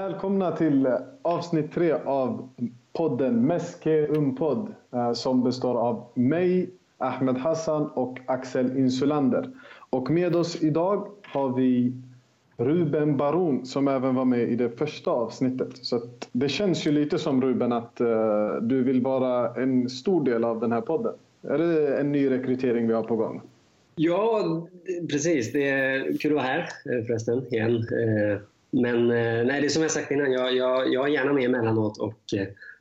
Välkomna till eh, avsnitt tre av podden Meske Umpodd eh, som består av mig, Ahmed Hassan och Axel Insulander. Och med oss idag har vi Ruben Baron som även var med i det första avsnittet. Så det känns ju lite som Ruben att uh, du vill vara en stor del av den här podden. Är det en ny rekrytering vi har på gång? Ja, precis. Det är kul att vara här förresten igen. Eh, men nej, det är som jag sagt innan, jag, jag, jag är gärna med emellanåt och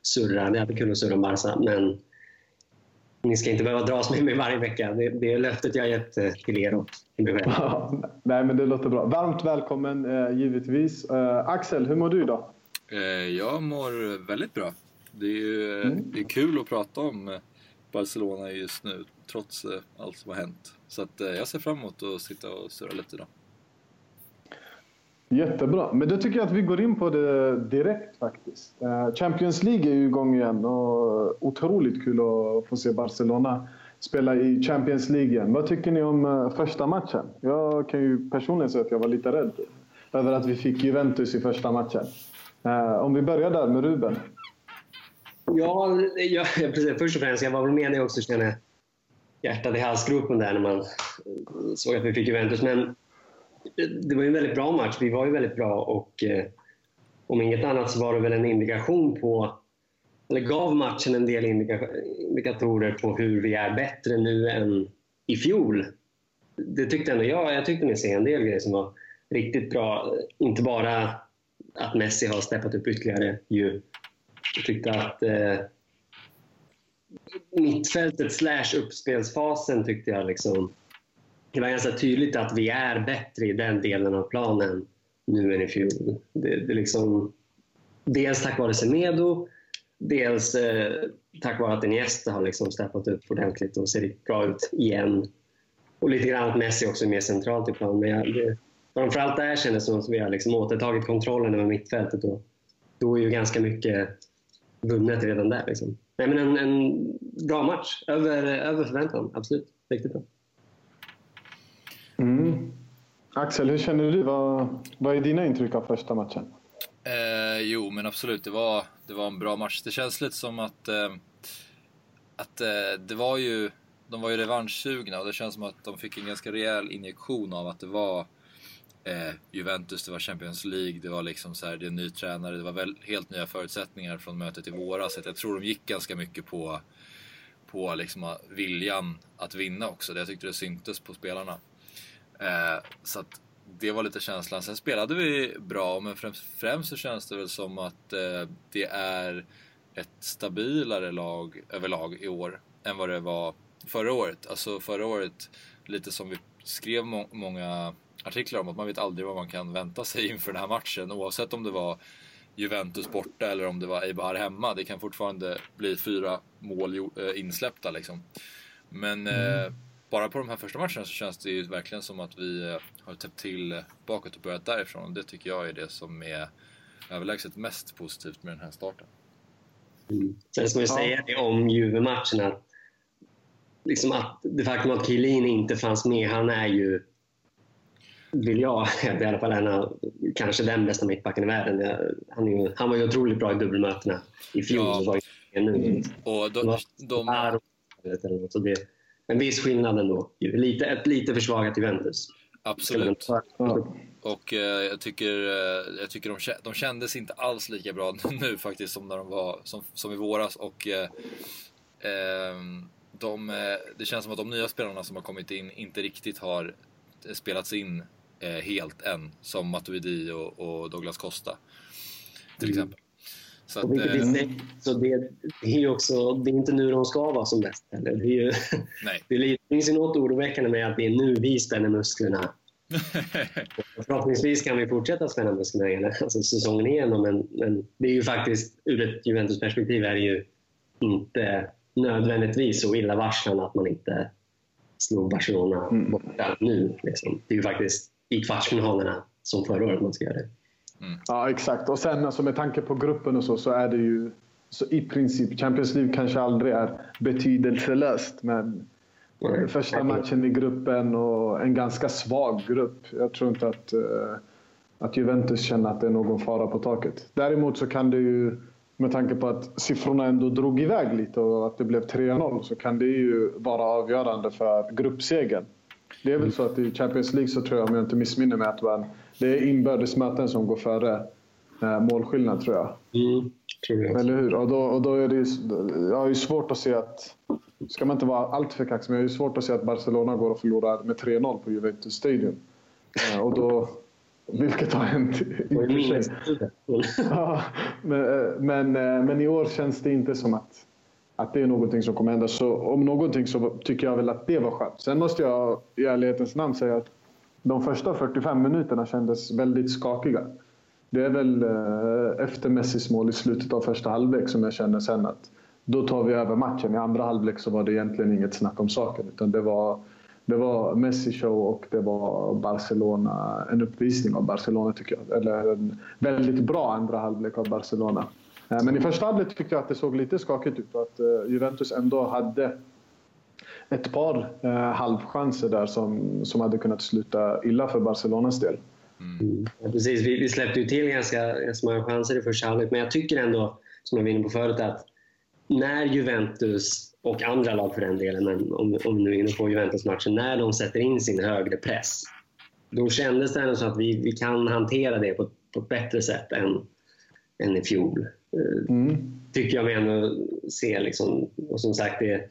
surrar. Det är alltid kul att surra om Barca, men ni ska inte behöva dras med mig varje vecka. Det, det är löftet jag har gett till er och till mig själv. nej, men det låter bra. Varmt välkommen givetvis. Axel, hur mår du idag? Jag mår väldigt bra. Det är, ju, mm. det är kul att prata om Barcelona just nu, trots allt som har hänt. Så att jag ser fram emot att sitta och surra lite idag. Jättebra, men då tycker jag att vi går in på det direkt faktiskt. Eh, Champions League är ju igång igen och otroligt kul att få se Barcelona spela i Champions League igen. Vad tycker ni om eh, första matchen? Jag kan ju personligen säga att jag var lite rädd över att vi fick Juventus i första matchen. Eh, om vi börjar där med Ruben. Ja, ja precis. först och främst, jag var väl med när jag också kände hjärtat i halsgropen där när man såg att vi fick Juventus. Men det var ju en väldigt bra match. Vi var ju väldigt bra och eh, om inget annat så var det väl en indikation på eller gav matchen en del indika indikatorer på hur vi är bättre nu än i fjol. Det tyckte ändå jag. Jag tyckte mig se en del grejer som var riktigt bra. Inte bara att Messi har steppat upp ytterligare. Ju. Jag tyckte att eh, mittfältet slash uppspelsfasen tyckte jag liksom det var ganska tydligt att vi är bättre i den delen av planen nu än i fjol. Det, det liksom, dels tack vare Semedo, dels eh, tack vare att Iniesta har liksom steppat upp ordentligt och ser riktigt bra ut igen. Och lite grann att Messi också är mer centralt i planen. Men jag, det, framförallt där kändes det som att vi har liksom återtagit kontrollen över mittfältet. Och då är ju ganska mycket vunnet redan där. Liksom. Nej, men en, en bra match, över, över förväntan. Absolut. Riktigt bra. Mm. Axel, hur känner du? Vad, vad är dina intryck av första matchen? Eh, jo, men absolut. Det var, det var en bra match. Det känns lite som att, eh, att eh, det var ju, de var ju revanschsugna och det känns som att de fick en ganska rejäl injektion av att det var eh, Juventus, det var Champions League, det var liksom så här, det är en ny tränare, det var väl helt nya förutsättningar från mötet i våras. Så jag tror de gick ganska mycket på, på liksom viljan att vinna också. Jag tyckte det syntes på spelarna. Eh, så att det var lite känslan. Sen spelade vi bra, men främst, främst så känns det väl som att eh, det är ett stabilare lag överlag i år än vad det var förra året. Alltså förra året, lite som vi skrev må många artiklar om, att man vet aldrig vad man kan vänta sig inför den här matchen. Oavsett om det var Juventus borta eller om det var Eibar hemma. Det kan fortfarande bli fyra mål eh, insläppta liksom. Men eh, mm. eh, bara på de här första matcherna så känns det ju verkligen som att vi eh, har täppt till bakåt och börjat därifrån. Det tycker jag är det som är överlägset mest positivt med den här starten. Mm. Sen ska vi säga det om Juve-matchen att, liksom att det faktum att Chiellini inte fanns med, han är ju vill jag hävda i alla fall, en kanske den bästa mittbacken i världen. Han, är ju, han var ju otroligt bra i dubbelmötena i fjol. Ja. Nu. Mm. Och de, de, de, så det, en viss skillnad ändå. Lite, ett lite försvagat Juventus. Absolut. Och eh, jag tycker, eh, jag tycker de, de kändes inte alls lika bra nu faktiskt som när de var som, som i våras. Och eh, ehm, de, eh, det känns som att de nya spelarna som har kommit in inte riktigt har spelats in eh, helt än. Som Matuidi och, och Douglas Costa till mm. exempel. Så, att, det, eh, så det, det, är också, det är inte nu de ska vara som bäst heller. Det, ju, det finns ju något oroväckande med att det är nu vi spänner musklerna. Förhoppningsvis kan vi fortsätta spänna musklerna alltså säsongen igenom, men, men det är ju faktiskt ur ett Juventus-perspektiv är det ju inte nödvändigtvis så illavarslande att man inte slog Barcelona mm. borta nu. Liksom. Det är ju faktiskt i kvartsfinalerna som förra året man ska göra det. Mm. Ja, exakt. Och sen alltså, med tanke på gruppen och så, så är det ju så i princip, Champions League kanske aldrig är betydelselöst. Men mm. första matchen i gruppen och en ganska svag grupp. Jag tror inte att uh, att Juventus känner att det är någon fara på taket. Däremot så kan det ju, med tanke på att siffrorna ändå drog iväg lite och att det blev 3-0, så kan det ju vara avgörande för gruppsegern. Det är väl så att i Champions League så tror jag, om jag inte missminner mig, att det är inbördes möten som går före eh, målskillnad tror jag. Mm, tror jag. Eller hur? Och då, och då är det jag har ju svårt att se att... Ska man inte vara alltför kaxig, men jag har ju svårt att se att Barcelona går och förlorar med 3-0 på Juventus Stadium. Eh, och då, vilket har hänt i och för sig. ja, men, men, eh, men i år känns det inte som att, att det är någonting som kommer hända. Så om någonting så tycker jag väl att det var skönt. Sen måste jag i ärlighetens namn säga att de första 45 minuterna kändes väldigt skakiga. Det är väl eh, efter Messis mål i slutet av första halvlek som jag känner sen att då tar vi över matchen. I andra halvlek så var det egentligen inget snack om saken. Utan det var, det var Messi show och det var Barcelona, en uppvisning av Barcelona tycker jag. Eller en väldigt bra andra halvlek av Barcelona. Eh, men i första halvlek tyckte jag att det såg lite skakigt ut och att eh, Juventus ändå hade ett par eh, halvchanser där som, som hade kunnat sluta illa för Barcelonas del. Mm. Ja, precis, vi, vi, släppte ju till ganska, ganska många chanser i första halvlek, men jag tycker ändå, som jag var inne på förut, att när Juventus och andra lag för den delen, men om, om vi nu är inne på Juventus-matchen, när de sätter in sin högre press, då kändes det ändå så att vi, vi kan hantera det på, på ett bättre sätt än, än i fjol. Mm. Tycker jag mig ändå se. Liksom, och som sagt, det,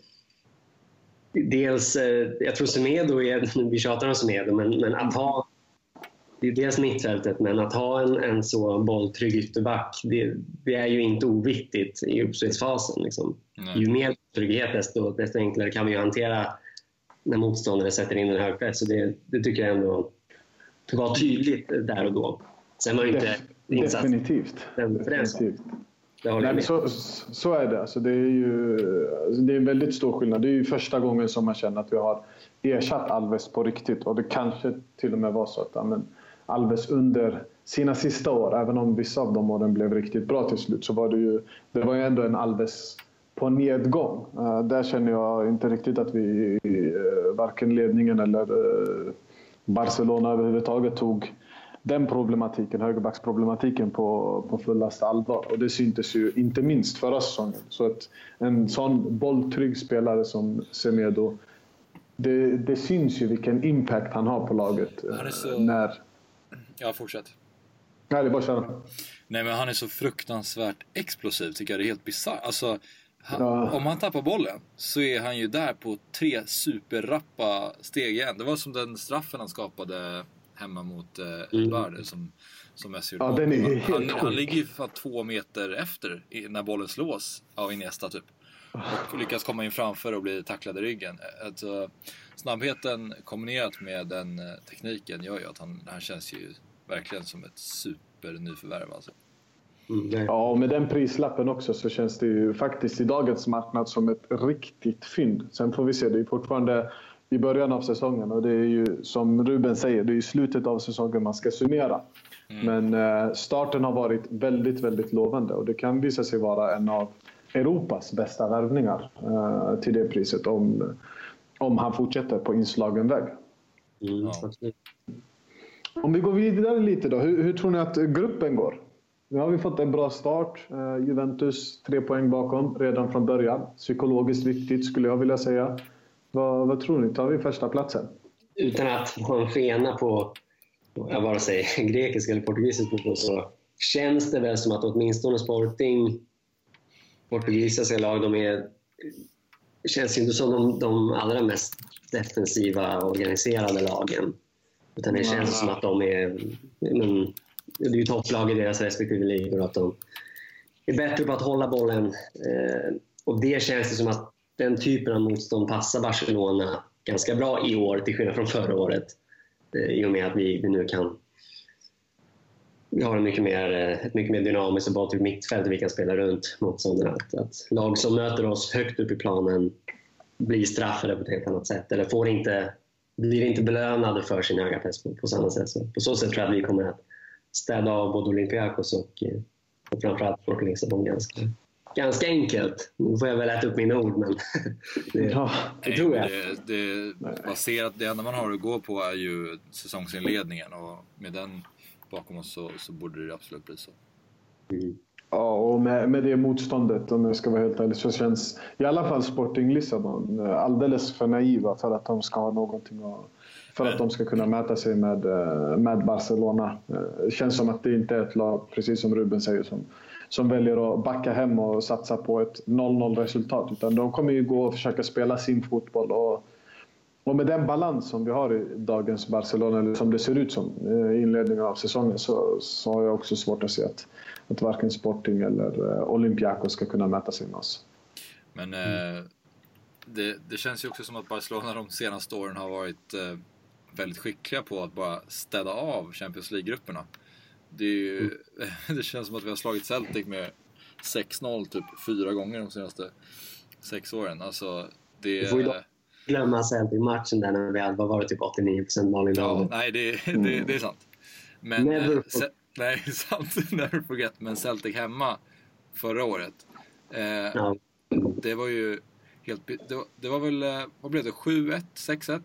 dels, eh, jag tror Semedo, är, vi tjatar om Semedo, men, men att ha det är dels mittfältet, men att ha en, en så bolltrygg ytterback, det, det, är ju inte oviktigt i uppspelsfasen. Liksom. Ju mer trygghet, desto, desto enklare kan vi hantera när motståndare sätter in en hög press. Så det, det tycker jag ändå var tydligt där och då. Sen var inte insats Definitivt. Den, Definitivt. Nej, så, så är det. Alltså det, är ju, det är en väldigt stor skillnad. Det är ju första gången som man känner att vi har ersatt Alves på riktigt. Och det kanske till och med var så att men, Alves under sina sista år, även om vissa av de åren blev riktigt bra till slut, så var det ju, det var ju ändå en Alves på nedgång. Uh, där känner jag inte riktigt att vi, uh, varken ledningen eller uh, Barcelona överhuvudtaget tog den problematiken, högerbacksproblematiken på, på fullaste allvar. Och det syntes ju inte minst förra säsongen. Så att en sån bolltrygg spelare som Semedo, det, det syns ju vilken impact han har på laget. Så... När, Ja, fortsätt. Nej, det är bara köra. Nej, men han är så fruktansvärt explosiv tycker jag. Det är helt bisarrt. Alltså, han, ja. Om han tappar bollen så är han ju där på tre superrappa steg igen. Det var som den straffen han skapade hemma mot eh, mm. som, som Messi gjorde. Ja, den är helt han, han, han ligger ju fan två meter efter när bollen slås av Iniesta typ. Och lyckas komma in framför och bli tacklad i ryggen. Alltså, snabbheten kombinerat med den eh, tekniken gör ju att han, han känns ju verkligen som ett supernyförvärv alltså. Mm, ja, och med den prislappen också så känns det ju faktiskt i dagens marknad som ett riktigt fynd. Sen får vi se, det är fortfarande i början av säsongen och det är ju som Ruben säger, det är i slutet av säsongen man ska summera. Mm. Men eh, starten har varit väldigt, väldigt lovande och det kan visa sig vara en av Europas bästa värvningar eh, till det priset om, om han fortsätter på inslagen väg. Mm, ja. Om vi går vidare lite då. Hur, hur, tror ni att gruppen går? Nu har vi fått en bra start. Uh, Juventus tre poäng bakom redan från början. Psykologiskt viktigt skulle jag vilja säga. Vad, vad tror ni? Tar vi första platsen? Utan att ha en fena på vare sig grekisk eller portugisisk fotboll så känns det väl som att åtminstone Sporting, portugisiska lag, de är känns inte som de, de allra mest defensiva organiserade lagen. Utan det känns som att de är... Men, det är ju topplag i deras respektive ligor att de är bättre på att hålla bollen. Eh, och det känns det som att den typen av motstånd passar Barcelona ganska bra i år till skillnad från förra året. Eh, I och med att vi, vi nu kan vi har en mycket mer, ett mycket mer dynamiskt och bolltryggt mittfält vi kan spela runt motståndarna. Att, att lag som möter oss högt upp i planen blir straffade på ett helt annat sätt eller får inte blir inte belönade för sin höga press på, på samma sätt. Så på så sätt tror jag att vi kommer att städa av både Olympiakos och, eh, och framförallt Sporting Lissabon ganska, ganska enkelt. Nu får jag väl äta upp mina ord, men det, ja, det tror jag. Det, det, baserat, det enda man har att gå på är ju säsongsinledningen och med den bakom oss så, så borde det absolut bli så. Mm. Ja, och med, med det motståndet, om jag ska vara helt ärlig, så känns i alla fall Sporting Lissabon eh, alldeles för naiva för att de ska ha någonting att, för att de ska kunna mäta sig med, eh, med Barcelona. Det känns som att det inte är ett lag, precis som Ruben säger, som, som väljer att backa hem och satsa på ett 0-0 resultat. Utan de kommer ju gå och försöka spela sin fotboll. Och, och med den balans som vi har i dagens Barcelona, eller som det ser ut som eh, i inledningen av säsongen, så, så har jag också svårt att se att, att varken Sporting eller eh, Olympiakos ska kunna mäta sig med oss. Men eh, det, det, känns ju också som att Barcelona de senaste åren har varit eh, väldigt skickliga på att bara städa av Champions League-grupperna. Det, ju, mm. det känns som att vi har slagit Celtic med 6-0 typ fyra gånger de senaste sex åren. Alltså, det... Du får glömma Celtic-matchen där när vi hade, vad var det, typ 89% Malin Ja, nej det, det, det, är sant. Men, Never eh, se, nej, sant. Never forget. Men Celtic hemma förra året. Eh, ja. Det var ju helt... Det var, det var väl, eh, vad blev det, 7-1? 6-1?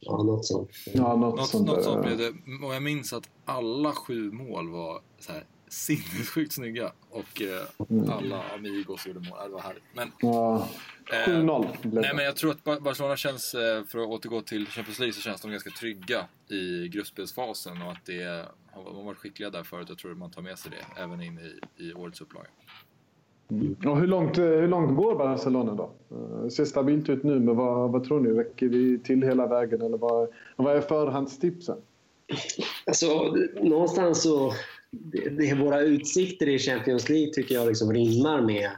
Ja, något sånt. Ja, något, något sånt, något sånt blev det. Och jag minns att alla sju mål var så här sinnessjukt snygga. Och eh, mm. alla Amigos gjorde mål. Det var härligt. Men, ja, 7-0 eh, Nej, men jag tror att Barcelona känns, eh, för att återgå till Champions League, så känns de ganska trygga i gruppspelsfasen. Och att det, de har varit skickliga där förut. Jag tror att man tar med sig det även in i, i årets upplaga. Mm. Och hur, långt, eh, hur långt går Barcelona då? Det ser stabilt ut nu, men vad, vad tror ni? Räcker vi till hela vägen eller vad, vad är förhandstipsen? Alltså, någonstans så... Det, det, våra utsikter i Champions League tycker jag liksom rimmar med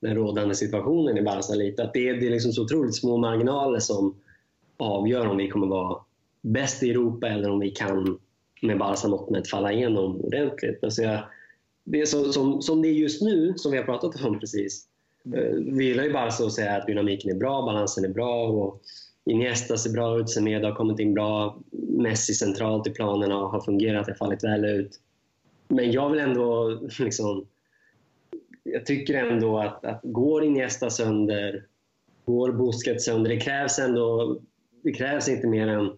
den rådande situationen i Barca lite. Att det, det är liksom så otroligt små marginaler som avgör om vi kommer vara bäst i Europa eller om vi kan med Barca mått mätt falla igenom ordentligt. Alltså jag, det är så, som, som det är just nu, som vi har pratat om precis. Eh, vi gillar ju Barca att säga att dynamiken är bra, balansen är bra och Iniesta ser bra ut, Semedo har kommit in bra, Messi centralt i planerna och har fungerat, har fallit väl ut. Men jag vill ändå liksom... Jag tycker ändå att, att går Iniesta sönder, går Busquets sönder, det krävs ändå... Det krävs inte mer än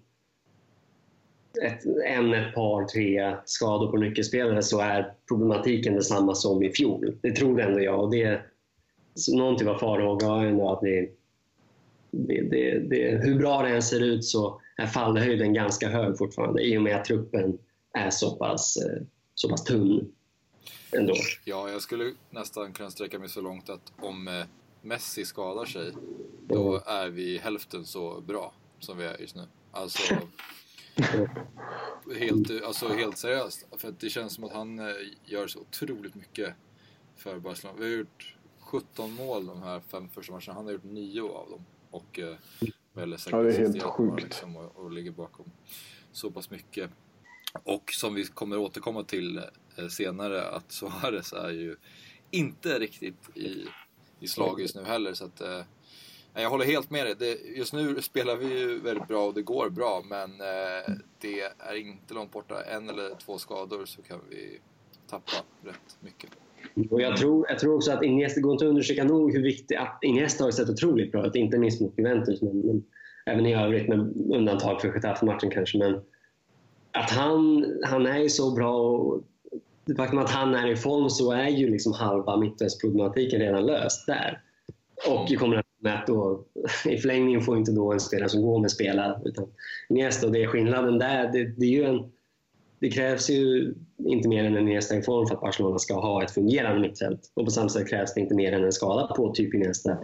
ett, en, ett par, tre skador på nyckelspelare så är problematiken densamma som i fjol. Det tror ändå jag. Och det, så någon typ av farhåga har jag ändå att det, det, det, det, hur bra det än ser ut så är fallhöjden ganska hög fortfarande i och med att truppen är så pass, eh, så pass tunn. Ändå. Ja, jag skulle nästan kunna sträcka mig så långt att om eh, Messi skadar sig, då mm. är vi hälften så bra som vi är just nu. Alltså, helt, alltså helt seriöst. För det känns som att han eh, gör så otroligt mycket för Barcelona. Vi har gjort 17 mål de här fem första matcherna. Han har gjort 9 av dem. Och eh, väl ja, det är helt sjukt. Liksom, och, och ligger bakom så pass mycket. Och som vi kommer återkomma till eh, senare att Suarez är ju inte riktigt i, i slag just nu heller. Så att, eh, jag håller helt med dig. Det, just nu spelar vi ju väldigt bra och det går bra men eh, det är inte långt borta. En eller två skador så kan vi tappa rätt mycket. Och jag, tror, jag tror också att Iniesta går inte att undersöka nog hur viktigt att Iniesta har sett otroligt bra ut, inte minst mot Juventus men, men även i övrigt med undantag för Getafe-matchen kanske. Men att han, han är ju så bra och det faktum att han är i form så är ju liksom halva mittfältsproblematiken redan löst där. Och i kombination med att då, i förlängningen får inte då en spelare som går med spela utan Iniesta och det är skillnaden där. Det, det, är ju en, det krävs ju inte mer än en Iniesta i form för att Barcelona ska ha ett fungerande mittfält. Och på samma sätt krävs det inte mer än en skada på typ Iniesta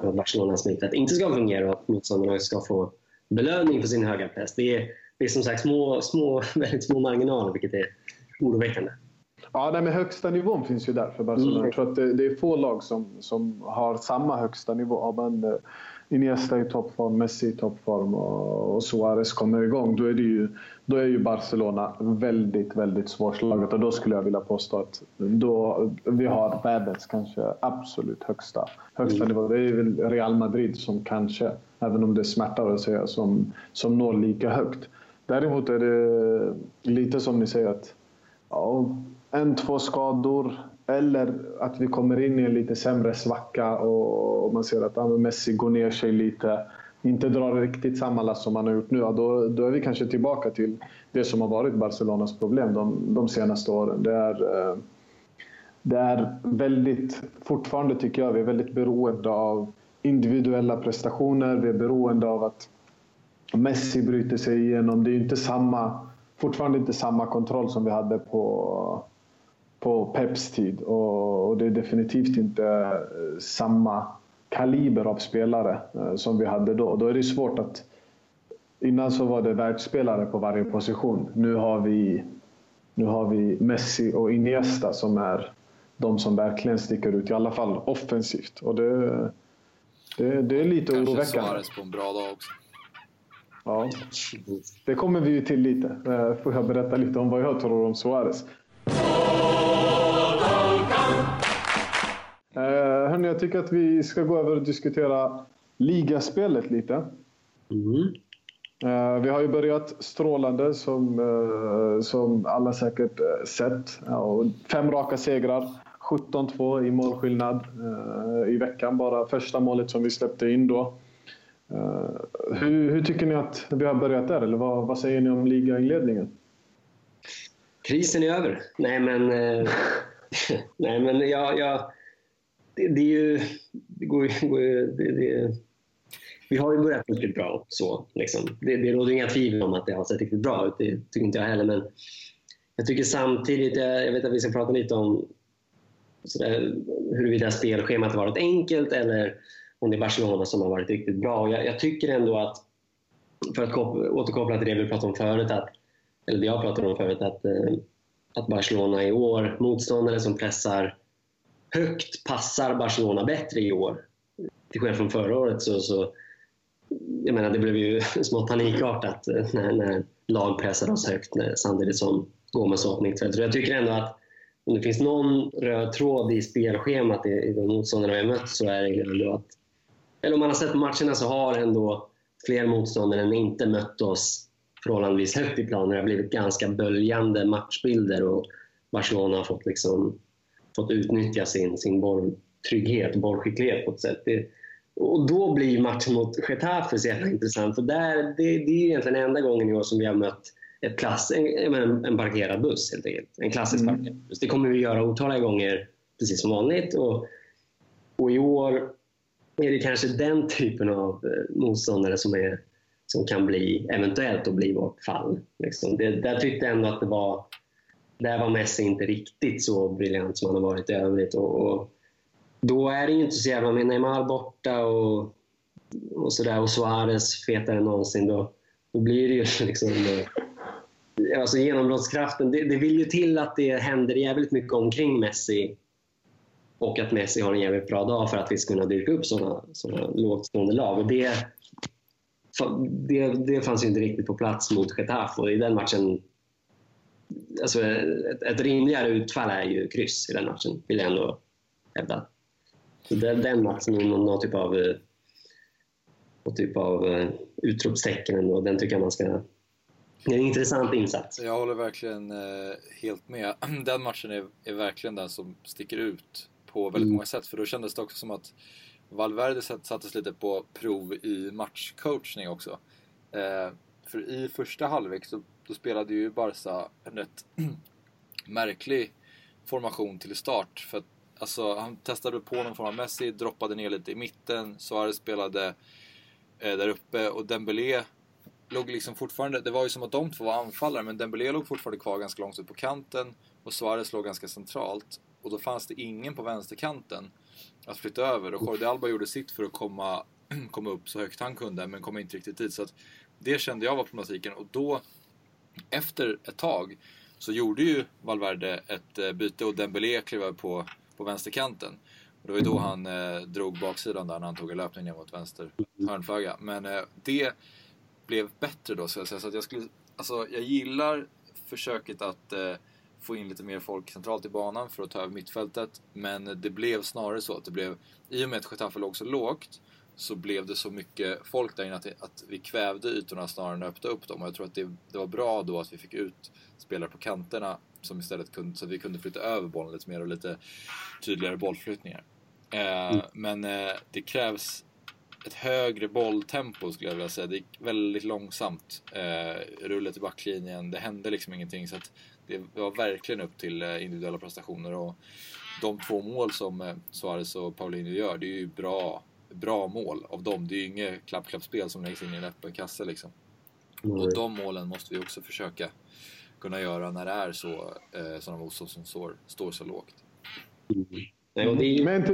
för att Barcelonas mittfält inte ska fungera och att motståndarna ska få belöning för sin höga press. Det är, det är som sagt små, små, väldigt små marginaler vilket är oroväckande. Ja, nej, men högsta nivån finns ju där för Barcelona. Mm. Jag tror att det, det, är få lag som, som har samma högsta nivå. Men, uh, Iniesta i toppform, Messi i toppform och, och Suarez kommer igång. Då är, ju, då är ju Barcelona väldigt, väldigt svårslaget. Och då skulle jag vilja påstå att då, vi har världens kanske absolut högsta, högsta mm. nivå. Det är väl Real Madrid som kanske, även om det smärtar att säga, som, som når lika högt. Däremot är det lite som ni säger att ja, en, två skador eller att vi kommer in i en lite sämre svacka och, man ser att ah, Messi går ner sig lite. inte drar riktigt samma last som han har gjort nu, ja, då, då är vi kanske tillbaka till det som har varit Barcelonas problem de, de senaste åren. Det är, eh, det är väldigt, fortfarande tycker jag, vi är väldigt beroende av individuella prestationer. Vi är beroende av att Messi bryter sig igenom. Det är inte samma, fortfarande inte samma kontroll som vi hade på, på Peps tid. Och, och det är definitivt inte eh, samma kaliber av spelare eh, som vi hade då. Då är det svårt att... Innan så var det världsspelare på varje position. Nu har vi, nu har vi Messi och Iniesta som är de som verkligen sticker ut, i alla fall offensivt. Och det, det, det är lite Kanske oroväckande. Suarez på en bra dag också. Ja, det kommer vi ju till lite. Eh, Får jag berätta lite om vad jag tror om Suarez. Hörni, jag tycker att vi ska gå över och diskutera ligaspelet lite. Mm. Eh, Vi har ju börjat strålande som, eh, som alla säkert eh, sett. Fem raka segrar, 17-2 i målskillnad i veckan. Bara första målet som vi släppte in då. Hur, hur tycker ni att vi har börjat där? Eller vad, vad säger ni om ligainledningen? Krisen är över. Nej, men... Nej, men jag... jag det, det är ju... Det går ju... Går ju det, det, vi har ju börjat riktigt bra. Så, liksom. det, det råder inga tvivel om att det har sett riktigt bra ut. Det tycker inte jag heller. Men jag tycker samtidigt... Jag, jag vet att vi ska prata lite om sådär, huruvida spelschemat har varit enkelt eller om det är Barcelona som har varit riktigt bra. Jag, jag tycker ändå att, för att återkoppla till det vi pratade om förut, att, eller det jag pratade om förut, att, eh, att Barcelona i år, motståndare som pressar högt, passar Barcelona bättre i år. Till skillnad från förra året så, så jag menar, det blev ju smått panikartat när, när lag pressade oss högt när, samtidigt som Gomes och mittfältet. Jag tycker ändå att om det finns någon röd tråd i spelschemat i, i de motståndare vi har mött så är det ändå att... Eller om man har sett på matcherna så har ändå fler motståndare än inte mött oss förhållandevis högt i planen. Det har blivit ganska böljande matchbilder och Barcelona har fått, liksom, fått utnyttja sin, sin bolltrygghet och bollskicklighet på ett sätt. Det, och då blir matchen mot Getafe så jävla intressant. För där, det, det är egentligen enda gången i år som vi har mött ett klass, en, en, en parkerad buss helt enkelt. En klassisk Mm. parkerad buss. Det kommer vi göra otaliga gånger precis som vanligt. Och, och i år är det kanske den typen av eh, motståndare som, är, som kan bli, eventuellt att bli vårt fall. Liksom. Det, där tyckte jag ändå att det var, där var Messi inte riktigt så briljant som han har varit i övrigt. Och, och då är det ju inte så jävla med Neymar borta och, och sådär och Suarez fetare än någonsin. Då, då blir det ju liksom... Eh, alltså genombrottskraften, det, det vill ju till att det händer jävligt mycket omkring Messi och att Messi har en jävligt bra dag för att vi ska kunna dyrka upp sådana såna lågt stående lag. Och det, det, det fanns ju inte riktigt på plats mot Getafe och i den matchen... Alltså ett, ett rimligare utfall är ju kryss i den matchen, vill jag ändå hävda. Så den, den matchen är någon, någon typ av, eh, någon typ av eh, utropstecken ändå. Den tycker jag man ska... Det är en intressant insats. Jag håller verkligen eh, helt med. Den matchen är, är verkligen den som sticker ut på väldigt Mm. många sätt. För då kändes det också som att Valverde satt- sattes lite på prov i matchcoachning också. Eh, för i första halvlek så då spelade ju Barca en rätt märklig formation till start. För att, alltså, han testade på någon form av Messi, droppade ner lite i mitten. Suarez spelade eh, där uppe och Dembélé låg liksom fortfarande, det var ju som att de två var anfallare men Dembélé låg fortfarande kvar ganska långt ut på kanten och Suarez låg ganska centralt. Och då fanns det ingen på vänsterkanten att flytta över och Jordi Alba gjorde sitt för att komma, komma upp så högt han kunde men kom inte riktigt dit. Så att det kände jag var problematiken och då efter ett tag så gjorde ju Valverde ett eh, byte och Dembélé klev över på, på vänsterkanten. Och det var ju då han eh, drog baksidan där när han tog en löpning ner mot vänster hörnflagga. Men eh, det blev bättre då så jag säga. Så att jag skulle, alltså jag gillar försöket att eh, få in lite mer folk centralt i banan för att ta över mittfältet. Men det blev snarare så att det blev, i och med att Getafe låg så lågt så blev det så mycket folk där inne att, att vi kvävde ytorna snarare än att öppna upp dem. Och jag tror att det, det var bra då att vi fick ut spelare på kanterna som istället kunde, så att vi kunde flytta över bollen lite mer och lite tydligare bollflyttningar. Eh, Men eh, det krävs ett högre bolltempo skulle jag vilja säga. Det gick väldigt långsamt. Eh, rullet i backlinjen, det hände liksom ingenting. Så det var verkligen upp till eh, individuella prestationer. Och de två mål som eh, Suarez och Paulinho gör, det är ju bra, bra mål av dem. Det är ju inget klapp-klapp-spel som läggs in i en öppen kasse liksom. Mm. Och de målen måste vi också försöka kunna göra när det är så, eh, sådana motstånd som står, står så lågt. Mm. Men inte,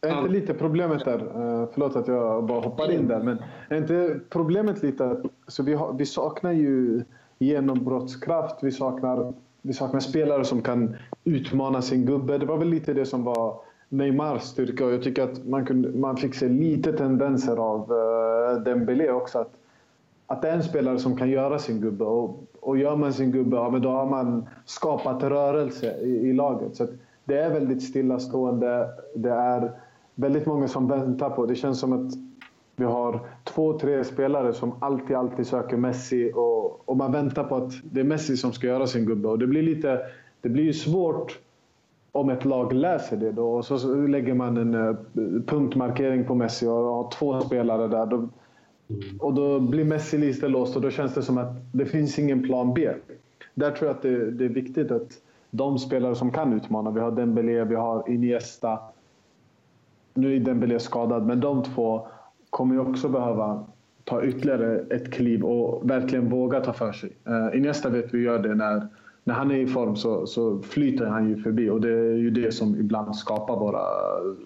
är inte lite problemet där, eh, förlåt att jag bara hoppar in där, men är inte problemet lite att så vi, har, vi saknar ju genombrottskraft, vi saknar, vi saknar spelare som kan utmana sin gubbe. Det var väl lite det som var Neymars styrka och jag tycker att man, kunde, man fick se lite tendenser av uh, Dembélé också. Att, att det är en spelare som kan göra sin gubbe och, och gör man sin gubbe, ja, men då har man skapat rörelse i, i laget. Så det är väldigt stillastående. Det är väldigt många som väntar på. Det känns som att vi har två, tre spelare som alltid, alltid söker Messi och, och man väntar på att det är Messi som ska göra sin gubbe. Och det blir lite... Det blir ju svårt om ett lag läser det då och så lägger man en uh, punktmarkering på Messi och har två spelare där. Då, och då blir Messi lite låst och då känns det som att det finns ingen plan B. Där tror jag att det, det är viktigt att de spelare som kan utmana, vi har Dembélé, vi har Iniesta, nu är Dembélé skadad, men de två kommer ju också behöva ta ytterligare ett kliv och verkligen våga ta för sig. Uh, Iniesta vet vi gör det när, när han är i form så, så flyter han ju förbi och det är ju det som ibland skapar våra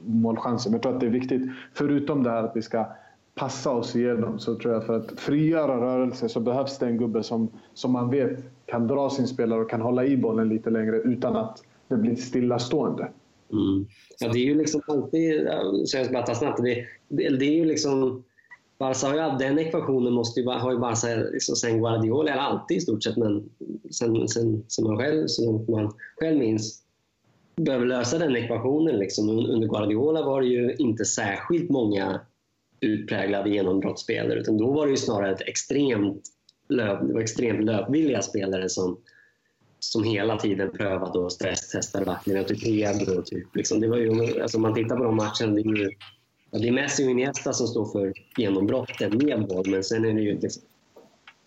målchanser. Men jag tror att det är viktigt, förutom det här att vi ska passa oss igenom, så tror jag för att frigöra rörelse så behövs det en gubbe som, som man vet kan dra sin spelare och kan hålla i bollen lite längre utan att det blir stillastående. Mm. Ja, det är ju liksom alltid, jag ska bara ta snabbt, det, det, det är ju liksom Barca har ju, den ekvationen måste ju, har ju Barca liksom sen Guardiola, eller alltid i stort sett, men sen, sen, sen man själv, så långt man själv minns, behöver lösa den ekvationen. Liksom. Under Guardiola var det ju inte särskilt många utpräglade genombrottsspelare, utan då var det ju snarare ett extremt, löp, det var extremt löpvilliga spelare som som hela tiden prövade och stresstestade backlinjen. Typ Pedro, typ. Liksom. Det var ju, alltså, om man tittar på de matcherna, det är ju det är Messi och Iniesta som står för genombrottet med boll, men sen är det ju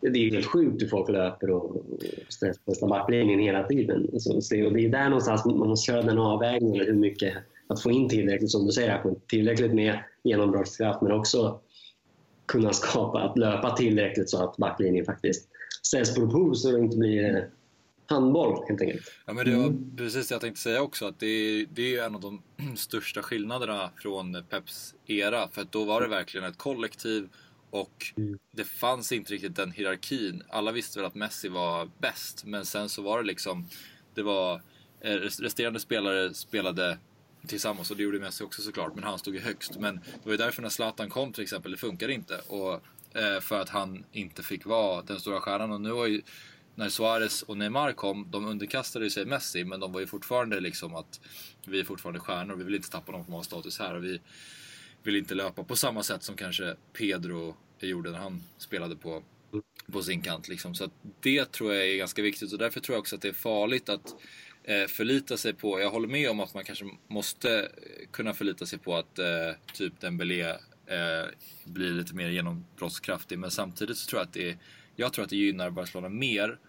det är helt sjukt hur folk löper och stresstestar backlinjen hela tiden. Alltså, så, så det är där någonstans man måste köra den avvägningen, hur mycket att få in tillräckligt, som du säger, tillräckligt med genombrottskraft, men också kunna skapa, att löpa tillräckligt så att backlinjen faktiskt ställs på prov så det inte blir handboll helt enkelt. Ja, men det var mm. precis det jag tänkte säga också. Att det, är, det är en av de största skillnaderna från Peps era. För att då var det verkligen ett kollektiv och mm. det fanns inte riktigt den hierarkin. Alla visste väl att Messi var bäst, men sen så var det liksom... Det var... Eh, resterande spelare spelade tillsammans och det gjorde Messi också såklart, men han stod ju högst. Men det var ju därför när Zlatan kom till exempel, det funkade inte. Och, eh, för att han inte fick vara den stora stjärnan. Och nu har ju när Suarez och Neymar kom, de underkastade sig Messi, men de var ju fortfarande liksom att vi är fortfarande stjärnor, vi vill inte tappa någon form av status här och vi vill inte löpa på samma sätt som kanske Pedro gjorde när han spelade på, på sin kant. Liksom. Så det tror jag är ganska viktigt och därför tror jag också att det är farligt att eh, förlita sig på, jag håller med om att man kanske måste eh, kunna förlita sig på att eh, typ Dembélé eh, blir lite mer genombrottskraftig, men samtidigt så tror jag att det jag tror att det gynnar Barcelona mer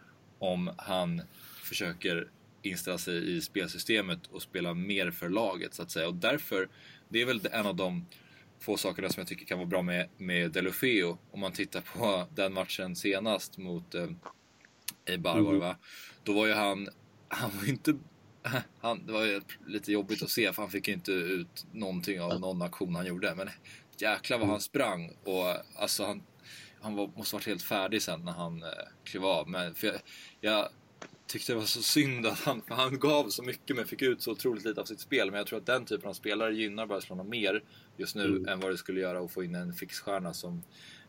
om han försöker inställa sig i spelsystemet och spela mer för laget så att säga. Och därför, det är väl en av de få sakerna som jag tycker kan vara bra med, med Delofeo. Om man tittar på den matchen senast mot eh, Eibar mm. var det va? Då var ju han, han var inte han, det var ju lite jobbigt att se för han fick inte ut någonting av någon aktion han gjorde. Men jäklar vad han sprang och alltså han han var, måste varit helt färdig sen när han eh, klev av. Men för jag, jag tyckte det var så synd att han, han gav så mycket men fick ut så otroligt lite av sitt spel. Men jag tror att den typen av spelare gynnar Barcelona mer just nu mm. än vad det skulle göra att få in en fixstjärna som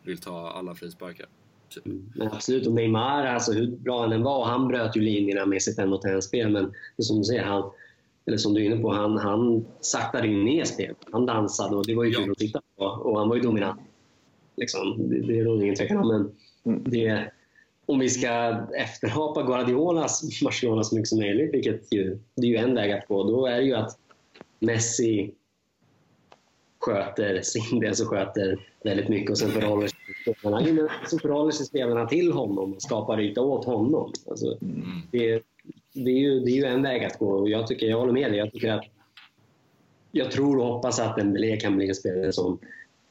vill ta alla frisparkar. Typ. Mm. Men absolut, och Neymar, alltså hur bra han än var, han bröt ju linjerna med sitt en mot en-spel. Men som du säger, han, eller som du är inne på, han, han saktade in ner spelet. Han dansade och det var ju kul ja. att titta på. Och han var ju dominant. Liksom. Det, det är nog ingen tvekan om. Men mm. det, om vi ska efterhapa Guardiolas Barcelona så mycket som möjligt, vilket ju, det är ju en väg att gå, då är det ju att Messi sköter sin del så sköter väldigt mycket och sen förhåller sig spelarna, så förhåller sig spelarna till honom och skapar yta åt honom. Alltså, Mm. det, det, är ju, det är ju en väg att gå och jag, tycker, jag håller med dig. Jag, tycker att, jag tror och hoppas att Dembélé kan bli en spelare som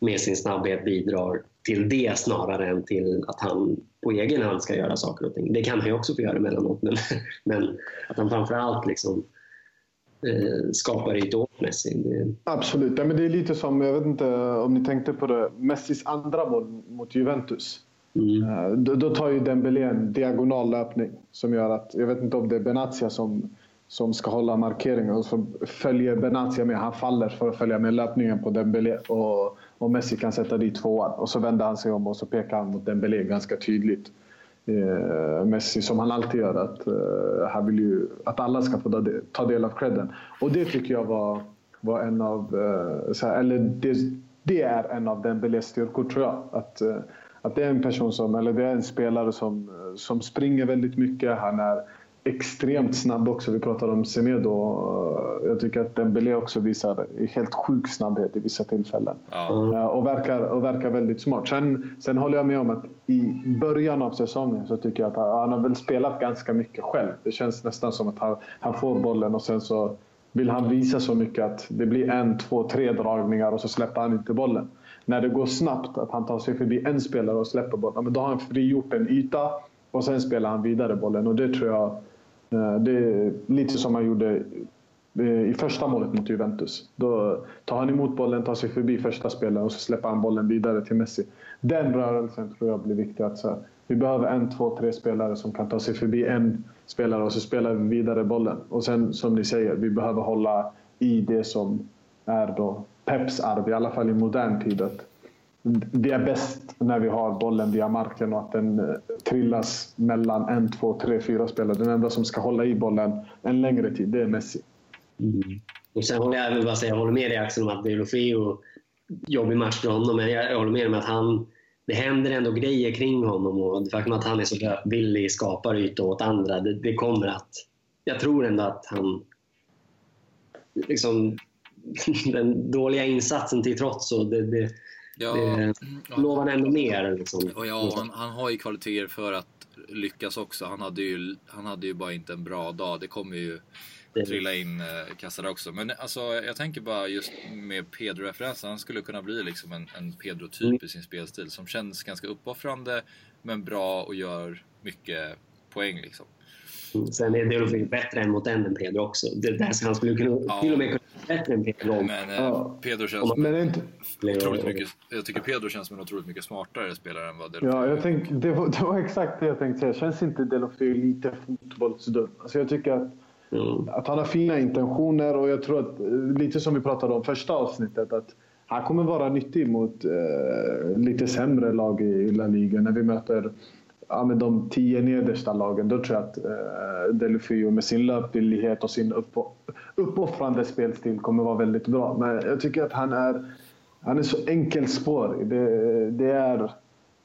med sin snabbhet bidrar till det snarare än till att han på egen hand ska göra saker och ting. Det kan han ju också få göra emellanåt men, men att han framförallt liksom, eh, skapar ytor åt Messi. Det, Absolut. Ja, men det är lite som, jag vet inte om ni tänkte på det, Messis andra mål mot Juventus. mm. Eh, Då, då tar ju Dembélé en diagonal löpning som gör att, jag vet inte om det är Benatia som, som ska hålla markeringen och så följer Benatia med. Han faller för att följa med löpningen på Dembélé och, och Messi kan sätta dit tvåan. Och så vänder han sig om och så pekar han mot Dembélé ganska tydligt. Eh, Messi, som han alltid gör, att, eh, han vill ju att alla ska få ta del, av credden. Och det tycker jag var, var en av, eh, så här, eller det, det är en av Dembélés styrkor tror jag. Att, eh, att det är en person som, eller det är en spelare som, som springer väldigt mycket. Han är extremt snabb också. Vi pratade om Semedo. Jag tycker att Dembélé också visar helt sjuk snabbhet i vissa tillfällen. Ja. Eh, Och verkar, och verkar väldigt smart. Sen, sen håller jag med om att i början av säsongen så tycker jag att han, han har väl spelat ganska mycket själv. Det känns nästan som att han, han får bollen och sen så vill han visa så mycket att det blir en, två, tre dragningar och så släpper han inte bollen. När det går snabbt, att han tar sig förbi en spelare och släpper bollen, men då har han frigjort en yta och sen spelar han vidare bollen. Och det tror jag, Eh, det är lite som han gjorde eh, i första målet mot Juventus. Då tar han emot bollen, tar sig förbi första spelaren och så släpper han bollen vidare till Messi. Den rörelsen tror jag blir viktig. Att, så vi behöver en, två, tre spelare som kan ta sig förbi en spelare och så spelar vi vidare bollen. Och sen som ni säger, vi behöver hålla i det som är då Peps arv, i alla fall i modern tid. Att vi är bäst när vi har bollen via marken och att den eh, trillas mellan en, två, tre, fyra spelare. Den enda som ska hålla i bollen en längre tid, det är Messi. Mm. Och sen håller jag, vill bara säga, jag håller med dig Axel om att Deulofeu, jobbig match för honom, men jag, håller med om att han, det händer ändå grejer kring honom och det faktum att han är så löpvillig, skapar ytor åt andra, det, det kommer att... Jag tror ändå att han... Liksom, den dåliga insatsen till trots och det, det, Ja, det lovar ändå mer. Liksom. och ja han, han har ju kvaliteter för att lyckas också. Han hade ju, han hade ju bara inte en bra dag. Det kommer ju trilla in eh, kassar också. Men alltså, jag tänker bara just med Pedro-referensen. Han skulle kunna bli liksom en, en Pedro-typ i sin spelstil som känns ganska uppoffrande men bra och gör mycket poäng liksom. Sen är Deulofeu bättre än mot den än Pedro också. Det, där, så han skulle kunna, Ja. till och med kunna vara bättre än Pedro. om- Men eh, Ja. Pedro känns Men är inte, otroligt mycket, jag tycker Pedro känns som en otroligt mycket smartare spelare än vad Delofeu Ja, jag tänk, det, var, det var exakt det jag tänkte säga. Känns inte Delofeu lite fotbollsdum? Alltså jag tycker att, Mm. att han har fina intentioner och jag tror att, eh, lite som vi pratade om första avsnittet, att han kommer vara nyttig mot eh, lite sämre lag i La Liga. När vi möter ja, men de tio nedersta lagen, då tror jag att eh, Delofeu med sin löpvillighet och sin upp, uppoffrande spelstil kommer vara väldigt bra. Men jag tycker att han är, han är så enkelspårig. Det, det är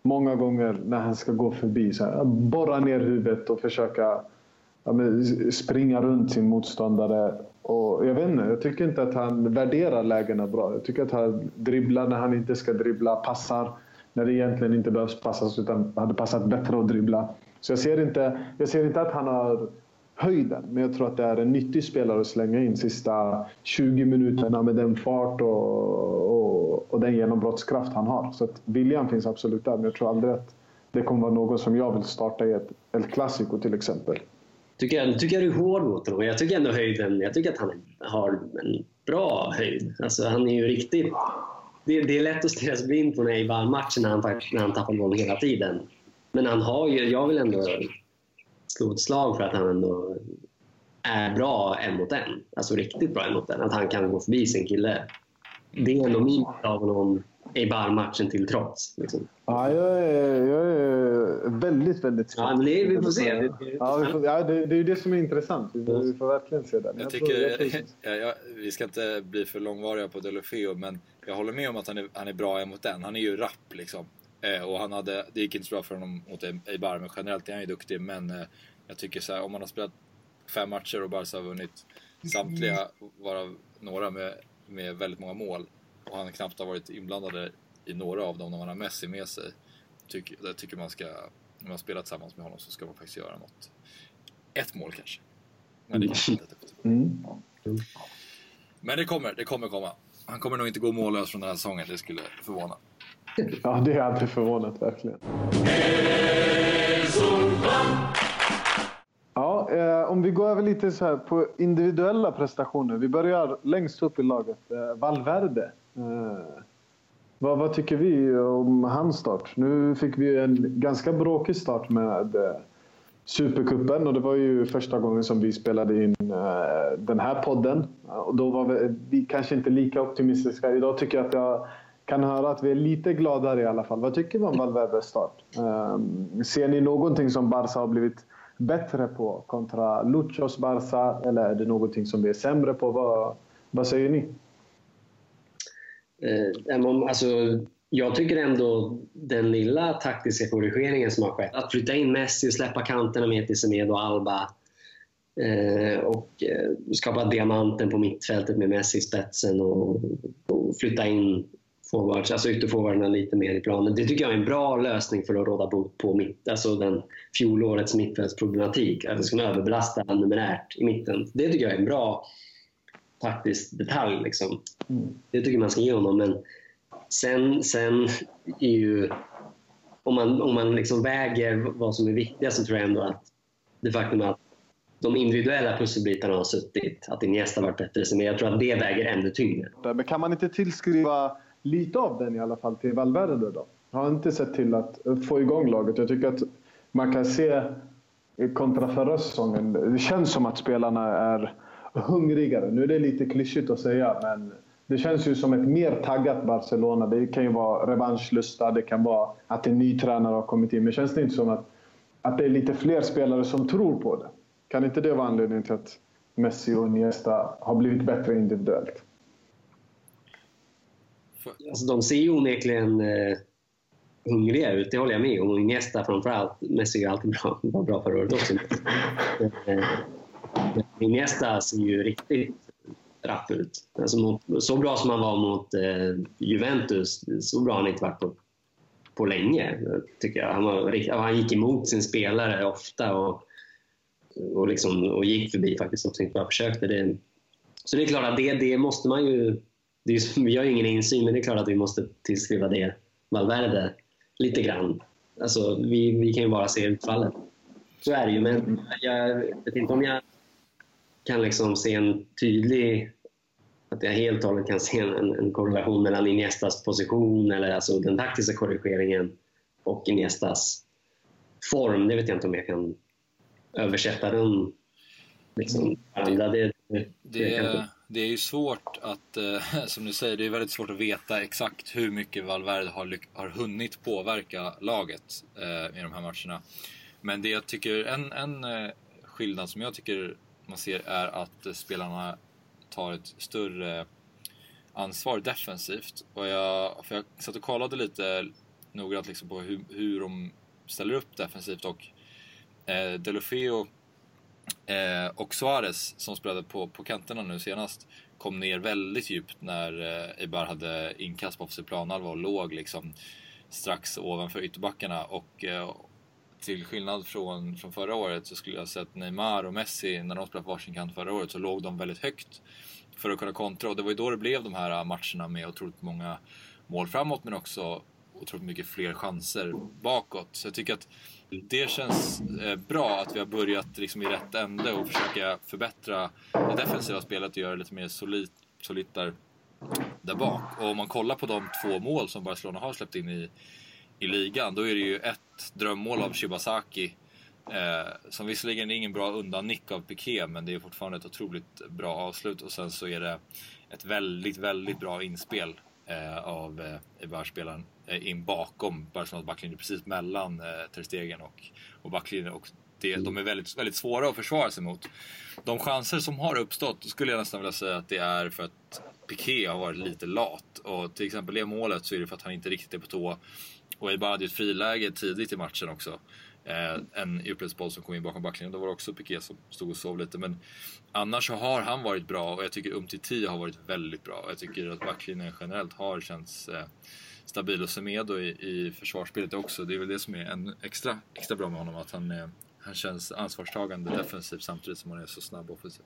många gånger när han ska gå förbi, så här, borra ner huvudet och försöka ja, men, springa runt sin motståndare. Och jag vet inte, jag tycker inte att han värderar lägena bra. Jag tycker att han dribblar när han inte ska dribbla, passar när det egentligen inte behövs passas utan hade passat bättre att dribbla. Så jag ser inte, jag ser inte att han har höjden, men jag tror att det är en nyttig spelare att slänga in sista 20 minuterna med den fart och, och, och den genombrottskraft han har. Så att viljan finns absolut där, men jag tror aldrig att det kommer vara någon som jag vill starta i ett El Clasico till exempel. Tycker jag, tycker jag du är hård mot honom. Jag tycker ändå höjden, jag tycker att han har en bra höjd. Alltså han är ju riktigt... Det, det är lätt att stirra sig blind på när i matchen när han, faktiskt- när han tappar bollen hela tiden. Men han har ju, jag vill ändå slå ett slag för att han ändå är bra en mot en. Alltså riktigt bra en mot en. Att han kan gå förbi sin kille. Det är ändå min bild av honom i matchen till trots. Liksom. Ja, jag är, jag är väldigt, väldigt Ja, men det, vi får se. Ja, vi får, ja det, det är ju det som är intressant. Vi, vi får verkligen se det. Men Jag tror- tycker, jag jag, jag, vi ska inte bli för långvariga på Delofeo, men jag håller med om att han är, han är bra emot den. Han är ju rapp liksom. Eh, och han hade, det gick inte så bra för honom mot Eibar, men generellt är han ju duktig. Men eh, jag tycker så här, om man har spelat fem matcher och Barca har vunnit samtliga, varav några med, med väldigt många mål. och han knappt har varit inblandad i några av dem när man har Messi med sig. Tycker, jag tycker man ska, när man spelar tillsammans med honom så ska man faktiskt göra något. Ett mål kanske. Men det kanske inte mm. Men det kommer, det kommer komma. Han kommer nog inte gå mållös från den här säsongen, det skulle förvåna. Ja, det är alltid förvånat verkligen. Ja, eh, om vi går över lite så här på individuella prestationer. Vi börjar längst upp i laget. Eh, Valverde. Eh, vad, vad, tycker vi om hans start? Nu fick vi en ganska bråkig start med eh, Supercupen och det var ju första gången som vi spelade in eh, den här podden. Och då var vi, vi, kanske inte lika optimistiska. Idag tycker jag att jag kan höra att vi är lite gladare i alla fall. Vad tycker vi om Valverdes start? Ehm, ser ni någonting som Barca har blivit bättre på kontra Luchos Barca eller är det någonting som vi är sämre på? Vad, vad säger ni? Eh, alltså, jag tycker ändå den lilla taktiska korrigeringen som har skett, att flytta in Messi och släppa kanterna med till Semedo och Alba eh, och eh, skapa diamanten på mittfältet med Messi i spetsen och, och flytta in forwards, alltså ytterforwarderna lite mer i planen. Det tycker jag är en bra lösning för att råda bot på mitt, alltså den fjolårets mittfältsproblematik. Att det ska överbelasta numerärt i mitten. Det tycker jag är en bra taktisk detalj. Liksom. Mm. Det tycker man ska ge honom. Men sen, sen är ju... Om man, om man liksom väger vad som är viktigast så tror jag ändå att det faktum att de individuella pusselbitarna har suttit, att Iniesta varit bättre, men jag tror att det väger ännu tyngre. Men kan man inte tillskriva lite av den i alla fall till Valverde då? Har inte sett till att få igång laget. Jag tycker att man kan se kontra förra säsongen, det känns som att spelarna är hungrigare. Nu är det lite klyschigt att säga, men det känns ju som ett mer taggat Barcelona. Det kan ju vara revanschlusta, det kan vara att en ny tränare har kommit in. Men känns det inte som att, att det är lite fler spelare som tror på det? Kan inte det vara anledningen till att Messi och Iniesta har blivit bättre individuellt? Alltså, de ser ju onekligen eh, hungriga ut, det håller jag med om. Iniesta framförallt. Messi är alltid bra, var bra förra året också. Eh, Iniesta ser ju riktigt straff ut. Alltså mot, så bra som han var mot eh, Juventus, så bra har han inte varit på, på länge, tycker jag. Han, var, han gick emot sin spelare ofta och, och, liksom, och gick förbi faktiskt också, inte bara försökte. Det, så det är klart att det, det måste man ju... Det är, vi har ju ingen insyn, men det är klart att vi måste tillskriva det Valverde lite grann. Alltså, vi, vi kan ju bara se utfallet. Så är det ju, men jag vet inte om jag kan liksom se en tydlig att jag helt och hållet kan se en, en korrelation mellan Iniestas position, eller alltså den taktiska korrigeringen, och Iniestas form. Det vet jag inte om jag kan översätta den liksom, varandra. Det, det, det, det, är ju svårt att, eh, som du säger, det är väldigt svårt att veta exakt hur mycket Valverde har, har hunnit påverka laget eh, i de här matcherna. Men det jag tycker, en, en eh, skillnad som jag tycker man ser är att spelarna tar ett större ansvar defensivt. Och jag, för jag satt och kollade lite noggrant liksom på hur, hur de ställer upp defensivt och eh, Delofeo eh, och Suarez som spelade på, på kanterna nu senast kom ner väldigt djupt när eh, Ibar hade inkast på offensiv planhalva och låg liksom strax ovanför ytterbackarna och eh, till skillnad från, från förra året så skulle jag säga att Neymar och Messi, när de spelade på varsin kant förra året, så låg de väldigt högt för att kunna kontra. Och det var ju då det blev de här matcherna med otroligt många mål framåt, men också otroligt mycket fler chanser bakåt. Så jag tycker att det känns eh, bra att vi har börjat liksom i rätt ände och försöka förbättra det defensiva spelet och göra det lite mer solitt, solitt där, där bak. Och om man kollar på de två mål som Barcelona har släppt in i i ligan, då är det ju ett drömmål av Shibasaki. Eh, som visserligen är ingen bra undannick av Piqué, men det är fortfarande ett otroligt bra avslut. Och sen så är det ett väldigt, väldigt bra inspel eh, av eh, Ibar-spelaren eh, in bakom Barcelonas backlinje, precis mellan eh, Ter Stegen och, och backlinjen. Och det, de är väldigt, väldigt svåra att försvara sig mot. De chanser som har uppstått skulle jag nästan vilja säga att det är för att Piqué har varit lite lat. Och till exempel det målet så är det för att han inte riktigt är på tå och Eibar hade ju ett friläge tidigt i matchen också. Eh, en djupledsboll som kom in bakom backlinjen. Då var det också Piqué som stod och sov lite. Men annars så har han varit bra och jag tycker Umtiti har varit väldigt bra. Jag tycker att backlinjen generellt har känts eh, stabil och Semedo i, i försvarsspelet också. Det är väl det som är en extra, extra bra med honom. Att han, eh, han känns ansvarstagande defensivt samtidigt som han är så snabb offensivt.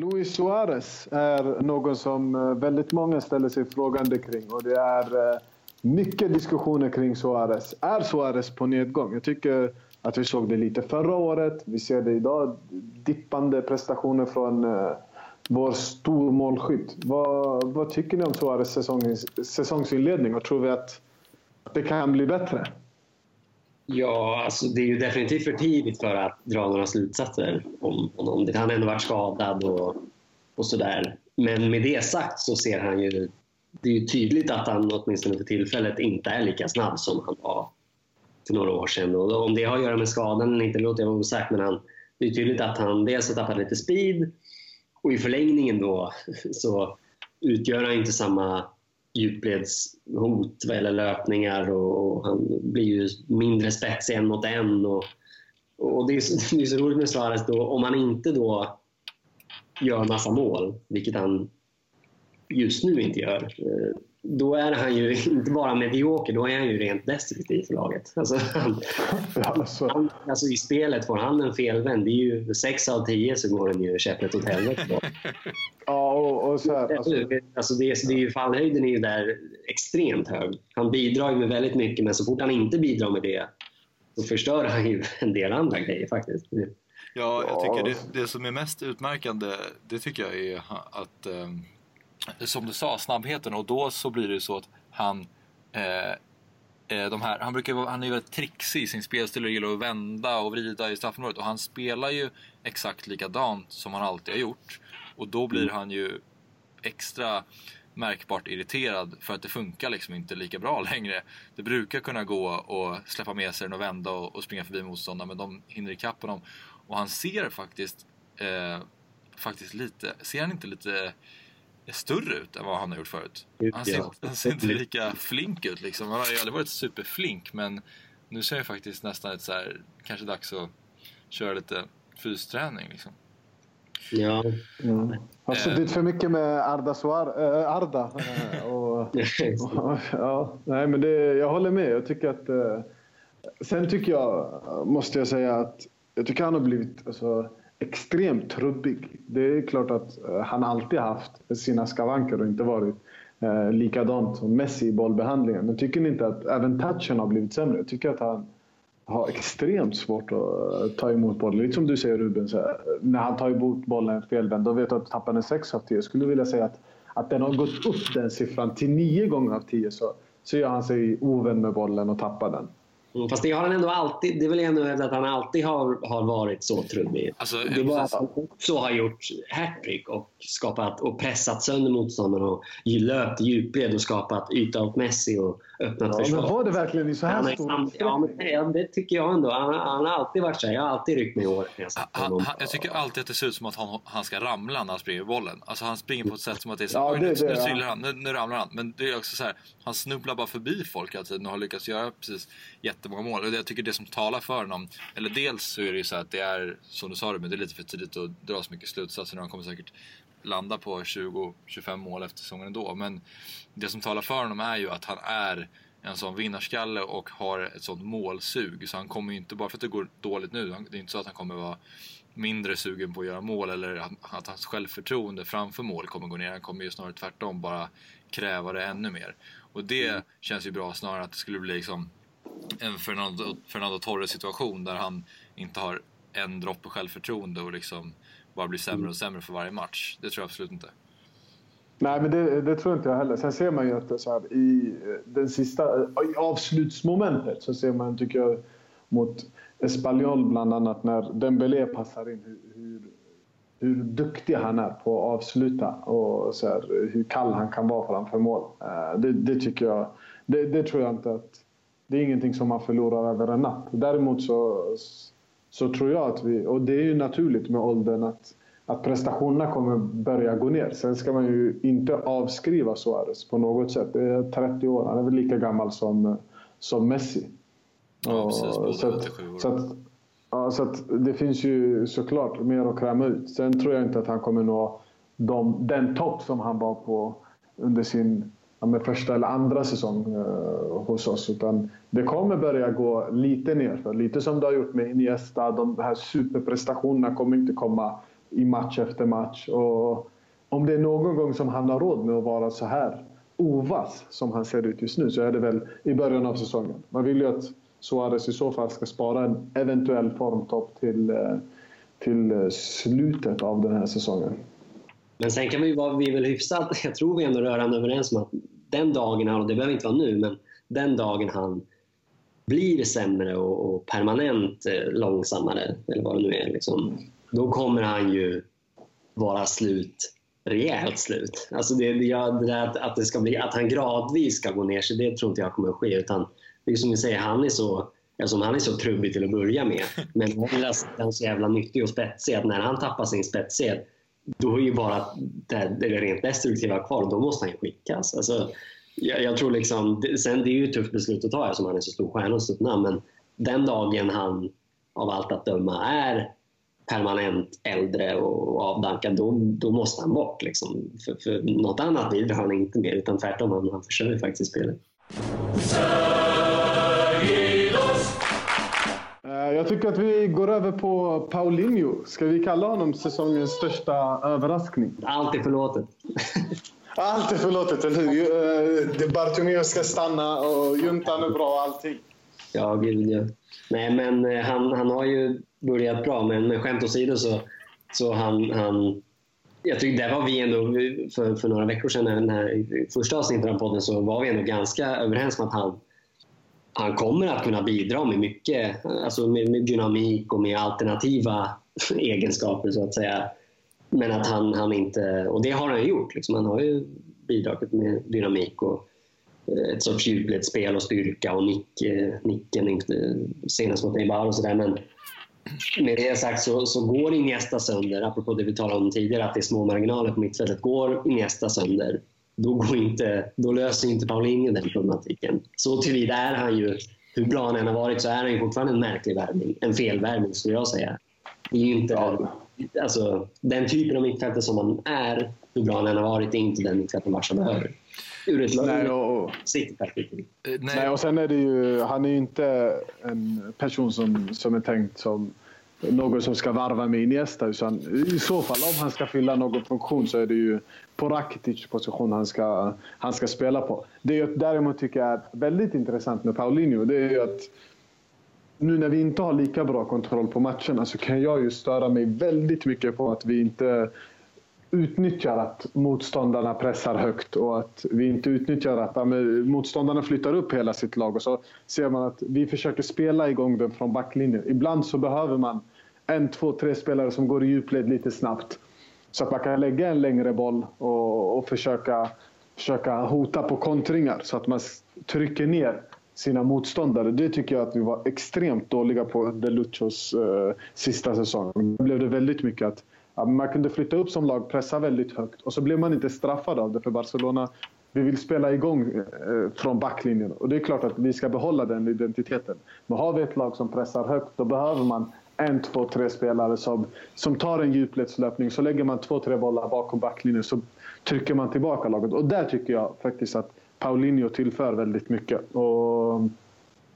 Luis Suarez är någon som eh, väldigt många ställer sig frågande kring och det är eh, mycket diskussioner kring Suarez. Är Suarez på nedgång? Jag tycker att vi såg det lite förra året. Vi ser det idag. Dippande prestationer från vår vår stormålskytt. Vad, vad tycker ni om Suarez säsongs, säsongsinledning och tror vi att det kan bli bättre? Ja, alltså det är ju definitivt för tidigt för att dra några slutsatser om honom. Han har ändå varit skadad och, och sådär. Men med det sagt så ser han ju... Det är ju tydligt att han åtminstone för tillfället inte är lika snabb som han var för några år sedan. Och om det har att göra med skadan eller inte, låter jag vara osagt. Men han, det är tydligt att han dels har tappat lite speed och i förlängningen då så utgör han inte samma djupledshot vad gäller löpningar och, och, han blir ju mindre spetsig en mot en. Och, och det, är så, det är så roligt med Suarez då, om han inte då gör massa mål, vilket han just nu inte gör, eh, då är han ju inte bara medioker, då är han ju rent destruktiv för laget. Alltså, han, alltså. Han, alltså I spelet får han en felvänd, det är ju sex av tio så går den ju käpprätt åt helvete. Ja, och, och så här, alltså. Alltså det, det är ju, fallhöjden är ju där extremt hög. Han bidrar ju med väldigt mycket, men så fort han inte bidrar med det så förstör han ju en del andra grejer faktiskt. Ja, jag tycker det, det som är mest utmärkande, det tycker jag är att um som du sa, snabbheten och då så blir det så att han eh, eh, de här, han, brukar, han är väldigt trixig i sin spelstil och gillar att vända och vrida i straffområdet och han spelar ju exakt likadant som han alltid har gjort. Och då blir mm. han ju extra märkbart irriterad för att det funkar liksom inte lika bra längre. Det brukar kunna gå att släppa med sig den och vända och, och springa förbi motståndaren men de hinner ikapp honom. Och han ser faktiskt, eh, faktiskt lite, ser han inte lite större ut än vad han har gjort förut. Han ser, han ser inte lika flink ut liksom. Han har ju aldrig varit superflink men nu ser jag faktiskt nästan ett så här, kanske dags att köra lite fysträning liksom. Ja. Mm. Har suttit för mycket med Arda Suar, äh, Arda. Och, och, ja, nej, men det, jag håller med. Jag tycker att... Äh, sen tycker jag, måste jag säga att jag tycker han har blivit... Alltså, extremt trubbig. Det är klart att eh, han alltid haft sina skavanker och inte varit eh, likadant som Messi i bollbehandlingen. Men tycker ni inte att även touchen har blivit sämre? Jag tycker att han har extremt svårt att eh, ta emot bollen. Lite som du säger Ruben, så när han tar emot bollen felvänd, då vet du att tappar den 6 av 10. Jag skulle vilja säga att, att den har gått upp den siffran till 9 gånger av 10 så, så gör han sig ovän med bollen och tappar den. Mm, fast det har han ändå alltid, det vill jag ändå hävda att han alltid har, har varit så trubbig. Alltså, det är bara att han också har gjort hattrick och, skapat, och pressat sönder motståndaren och löpt djupled och skapat yta åt Messi och öppnat ja, försvar. Men var det verkligen i så här stor Ja, men det, tycker jag ändå. Han, han, har alltid varit så här. Jag har alltid ryckt mig i håret när jag han, han, Jag tycker alltid att det ser ut som att han, han ska ramla när han springer bollen. Alltså han springer på ett sätt som att det är så ja, det, nu, det, nu, han, nu, nu ramlar han. Men det är också så här, han snubblar bara förbi folk hela tiden och har lyckats göra precis jättemånga mål. Och jag tycker det som talar för honom, eller dels så är det ju så att det är, som du sa men det är lite för tidigt att dra så mycket slutsatser. Han kommer säkert landa på 20-25 mål efter säsongen ändå. Men det som talar för honom är ju att han är en sån vinnarskalle och har ett sånt målsug. Så han kommer ju inte, bara för att det går dåligt nu, det är inte så att han kommer vara mindre sugen på att göra mål eller att hans självförtroende framför mål kommer gå ner. Han kommer ju snarare tvärtom bara kräva det ännu mer. Och det mm. känns ju bra snarare att det skulle bli liksom en Fernando, Fernando Torres situation där han inte har en droppe självförtroende och liksom bara blir sämre och sämre för varje match. Det tror jag absolut inte. Nej, men det, det, tror inte jag heller. Sen ser man ju att så här, i den sista i avslutsmomentet så ser man, tycker jag, mot Espanyol bland annat när Dembélé passar in hur, hur, hur duktig han är på att avsluta och så här, hur kall han kan vara framför mål. Eh, det, det tycker jag, det, det, tror jag inte att... Det är ingenting som man förlorar över en natt. Däremot så, så tror jag att vi, och det är ju naturligt med åldern, att att prestationerna kommer börja gå ner. Sen ska man ju inte avskriva Suarez på något sätt. Det är 30 år, han är väl lika gammal som, som Messi. Ja, precis. Båda så att, så att, ja, så att det finns ju såklart mer att kräma ut. Sen tror jag inte att han kommer nå de, den topp som han var på under sin ja, med första eller andra säsong eh, hos oss. Utan det kommer börja gå lite nerför. Lite som det har gjort med Iniesta. De här superprestationerna kommer inte komma i match efter match. Och om det är någon gång som han har råd med att vara så här ovass som han ser ut just nu så är det väl i början av säsongen. Man vill ju att Suarez i så fall ska spara en eventuell formtopp till, eh, till eh, slutet av den här säsongen. Men sen kan vi vara, vi väl hyfsat, jag tror vi är ändå rörande överens om att den dagen han, och det behöver inte vara nu, men den dagen han blir sämre och, och permanent eh, långsammare, eller vad det nu är, liksom, då kommer han ju vara slut, rejält slut. Alltså det, det, det där att, att, det ska bli, att han gradvis ska gå ner sig, det tror inte jag kommer att ske. Utan det är som ni säger, han är så, eftersom han är så trubbig till att börja med, men han är så jävla nyttig och spetsig att när han tappar sin spetsighet då är ju bara det, det rent destruktiva kvar och då måste han ju skickas. Alltså, jag, jag, tror liksom, sen det är ju ett tufft beslut att ta eftersom han är så stor stjärna och stort namn men den dagen han av allt att döma är permanent äldre och avdankad, då, då måste han bort. Liksom. För, för något annat bidrar han inte med, utan tvärtom, han, han försörjer faktiskt spelet. Jag tycker att vi går över på Paulinho. Ska vi kalla honom säsongens största överraskning? Allt är förlåtet. Allt är förlåtet, eller hur? Eh, Bartomeu ska stanna och juntan är bra och allting. Ja, gud ja. Nej, men eh, han, han har ju börjat bra, men, men skämt åsido så, så han, han jag tycker där var vi ändå, för, för några veckor sedan, när, när första avsnittet av podden, så var vi ändå ganska överens om att han, han kommer att kunna bidra med mycket, alltså med, med dynamik och med alternativa egenskaper så att säga. Men att han, han inte, och det har han gjort, liksom. han har ju bidragit med dynamik och eh, ett sorts djupledsspel och styrka och nick, eh, nicken senast mot Eibar och sådär. Men med det sagt så, så går Iniesta sönder, apropå det vi talade om tidigare, att det är små marginaler på mittfältet. Går Iniesta sönder, då, går inte, då löser inte Paulinho den problematiken. Så tillvida är han ju, hur bra han än har varit, så är han ju fortfarande en märklig värvning. En felvärvning skulle jag säga. Det är ju inte, alltså, den typen av mittfältare som han är, hur bra han än har varit, är inte den mittfältaren Barca behöver. Ur ett nej, och, perspektiv. Eh, nej. och sen är det ju, han är ju inte en person som, som är tänkt som någon som ska varva med Iniesta. Utan I så fall, om han ska fylla någon funktion så är det ju på Rakitic position han ska, han ska spela på. Det jag däremot tycker är väldigt intressant med Paulinho, det är ju att nu när vi inte har lika bra kontroll på matcherna så kan jag ju störa mig väldigt mycket på att vi inte utnyttjar att motståndarna pressar högt och att vi inte utnyttjar att ja, motståndarna flyttar upp hela sitt lag och så ser man att vi försöker spela igång den från backlinjen. Ibland så behöver man en, två, tre spelare som går i djupled lite snabbt så att man kan lägga en längre boll och, och försöka, försöka hota på kontringar så att man trycker ner sina motståndare. Det tycker jag att vi var extremt dåliga på under Luchos eh, sista säsong. Då blev det väldigt mycket att ja, man kunde flytta upp som lag, pressa väldigt högt och så blev man inte straffad av det för Barcelona vi vill spela igång eh, från backlinjen och det är klart att vi ska behålla den identiteten. Men har vi ett lag som pressar högt då behöver man en, två, tre spelare som, som tar en djupledslöpning. Så lägger man två, tre bollar bakom backlinjen så trycker man tillbaka laget. Och där tycker jag faktiskt att Paulinho tillför väldigt mycket. Och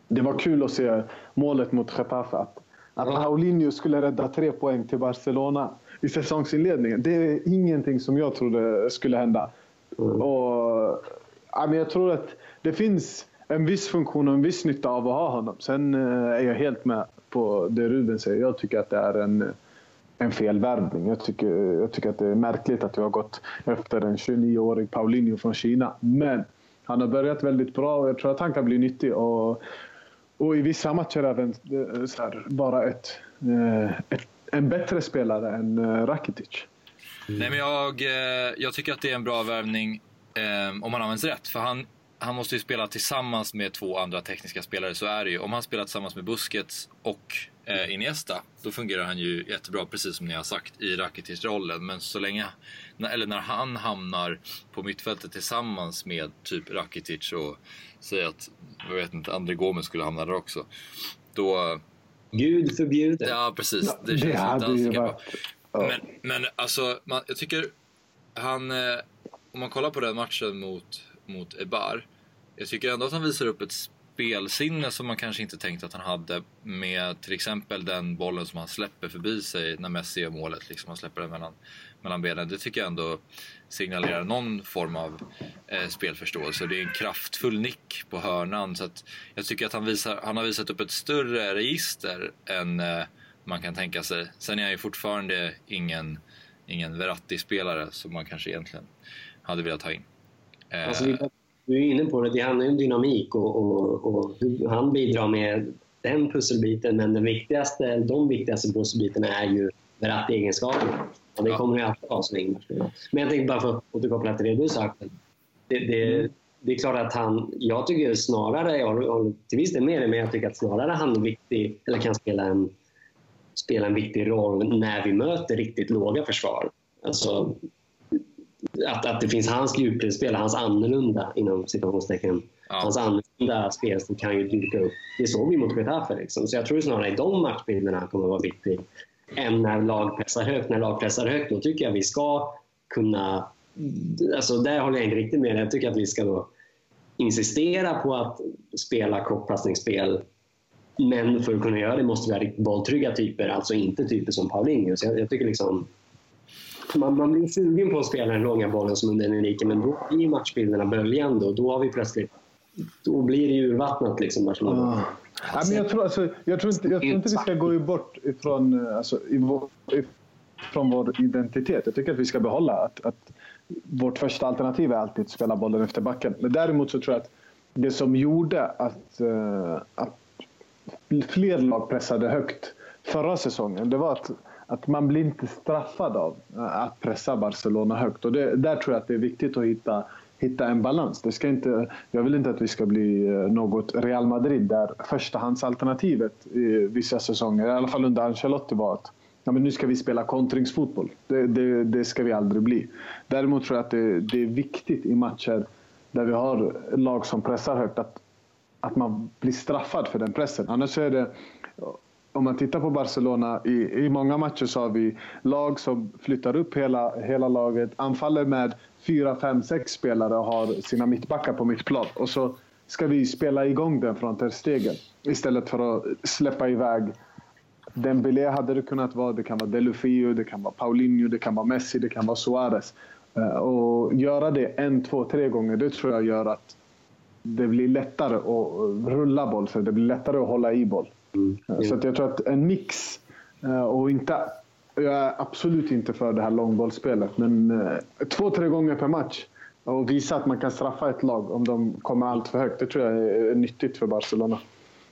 det var kul att se målet mot Getafe. Att, att Paulinho skulle rädda tre poäng till Barcelona i säsongsinledningen. Det är ingenting som jag trodde skulle hända. Mm. Och, ja, men jag tror att det finns en viss funktion och en viss nytta av att ha honom. Sen eh, är jag helt med på det Ruben säger. Jag tycker att det är en, en felvärvning. Jag tycker, jag tycker att det är märkligt att vi har gått efter en 29-årig Paulinho från Kina. Men han har börjat väldigt bra och jag tror att han kan bli nyttig. Och, och i vissa matcher även eh, så här, bara ett, eh, ett, en bättre spelare än eh, Rakitic. Mm. Nej, men jag, jag tycker att det är en bra värvning om han används rätt. För han han måste ju spela tillsammans med två andra tekniska spelare, så är det ju. Om han spelar tillsammans med Busquets och eh, Iniesta, då fungerar han ju jättebra, precis som ni har sagt, i Rakitic-rollen. Men så länge, eller när han hamnar på mittfältet tillsammans med typ Rakitic och säger att, jag vet inte, André Gomes skulle hamna där också. Då... Gud förbjude. Ja, precis. Det, det hade ju varit... Ja. Men, men alltså, man, jag tycker han, eh, om man kollar på den matchen mot, mot Ebar, jag tycker ändå att han visar upp ett spelsinne som man kanske inte tänkt att han hade med till exempel den bollen som han släpper förbi sig när Messi gör målet. Liksom han släpper den mellan, mellan benen. Det tycker jag ändå signalerar någon form av eh, spelförståelse. Det är en kraftfull nick på hörnan. Så att jag tycker att han, visar, han har visat upp ett större register än eh, man kan tänka sig. Sen är han ju fortfarande ingen, ingen Verratti-spelare som man kanske egentligen hade velat ha in. Eh, alltså, du är inne på det, det handlar ju om dynamik och, och, och hur han bidrar med den pusselbiten. Men den viktigaste, de viktigaste pusselbitarna är ju Verratti-egenskaperna. Och det kommer ju alltid vara så länge Men jag tänkte bara för att återkoppla till det du sa. Det, det, mm. det är klart att han, jag tycker snarare, jag håller till viss del med dig, men jag tycker att snarare han är viktig, eller kan spela en, spela en viktig roll när vi möter riktigt låga försvar. Alltså, att, att det finns hans djupledsspel, hans annorlunda inom situationstecken. Ja. Hans annorlunda spel som kan ju dyka upp. Det såg vi mot Getafe. Liksom. Så jag tror snarare i de matchbilderna kommer att vara viktigt än när lag pressar högt. När lag pressar högt, då tycker jag vi ska kunna... Alltså där håller jag inte riktigt med. Jag tycker att vi ska då insistera på att spela kortpassningsspel. Men för att kunna göra det måste vi ha riktigt bolltrygga typer, alltså inte typer som Paulinho. Så jag, jag tycker liksom man, man blir sugen på att spela den långa bollen som under Enrique, men då blir matchbilderna böljande och då har vi plötsligt då blir det urvattnat liksom. Ah. Ja, men jag, tror, alltså, jag, tror inte, jag tror inte vi ska gå bort ifrån, eh, alltså, vår, ifrån vår identitet. Jag tycker att vi ska behålla att, att vårt första alternativ är alltid att spela bollen efter backen. Men däremot så tror jag att det som gjorde att, uh, att fler lag pressade högt förra säsongen, det var att att man blir inte straffad av att pressa Barcelona högt. Och det, där tror jag att det är viktigt att hitta, hitta en balans. Det ska inte, jag vill inte att vi ska bli eh, något Real Madrid där förstahandsalternativet i vissa säsonger, i alla fall under Ancelotti var att ja, men nu ska vi spela kontringsfotboll. Det, det, det ska vi aldrig bli. Däremot tror jag att det, det, är viktigt i matcher där vi har lag som pressar högt att, att man blir straffad för den pressen. Annars är det om man tittar på Barcelona, i, i många matcher så har vi lag som flyttar upp hela, hela laget, anfaller med fyra, fem, sex spelare och har sina mittbackar på mittplan. Och så ska vi spela igång den från Ter Stegen istället för att släppa iväg Dembélé hade det kunnat vara, det kan vara Delufio, det kan vara Paulinho, det kan vara Messi, det kan vara Suarez. Eh, och göra det en, två, tre gånger, det tror jag gör att det blir lättare att rulla boll, så det blir lättare att hålla i boll. Mm. Så att jag tror att en mix eh, och inte... Jag är absolut inte för det här långbollsspelet, men eh, två, tre gånger per match och visa att man kan straffa ett lag om de kommer allt för högt. Det tror jag är nyttigt för Barcelona.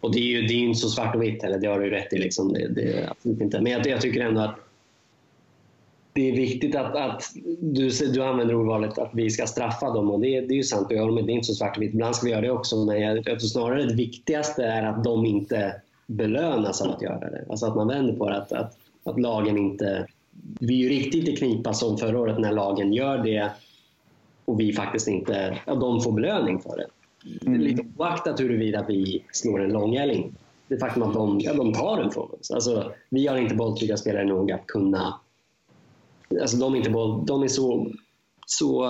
Och det är ju det är inte så svart och vitt heller, det har du rätt i. Liksom. Det, det absolut inte. Men jag, jag, tycker ändå att det är viktigt att, att du, du använder ordvalet att vi ska straffa dem och det, det är ju sant, och jag, det är inte så svart och vitt. Ibland ska vi göra det också, men jag, jag tror snarare det viktigaste är att de inte belönas av att göra det. Alltså att man vänder på det. Att, att, att lagen inte... Vi är ju riktigt i knipa som förra året när lagen gör det och vi faktiskt inte... Ja, de får belöning för det. Mm. Lite oaktat huruvida vi slår en långälling. Det faktum att de, ja, de tar den från oss. Alltså, vi har inte bolltrygga spelare nog att kunna... Alltså, de, är inte boll, de är så... så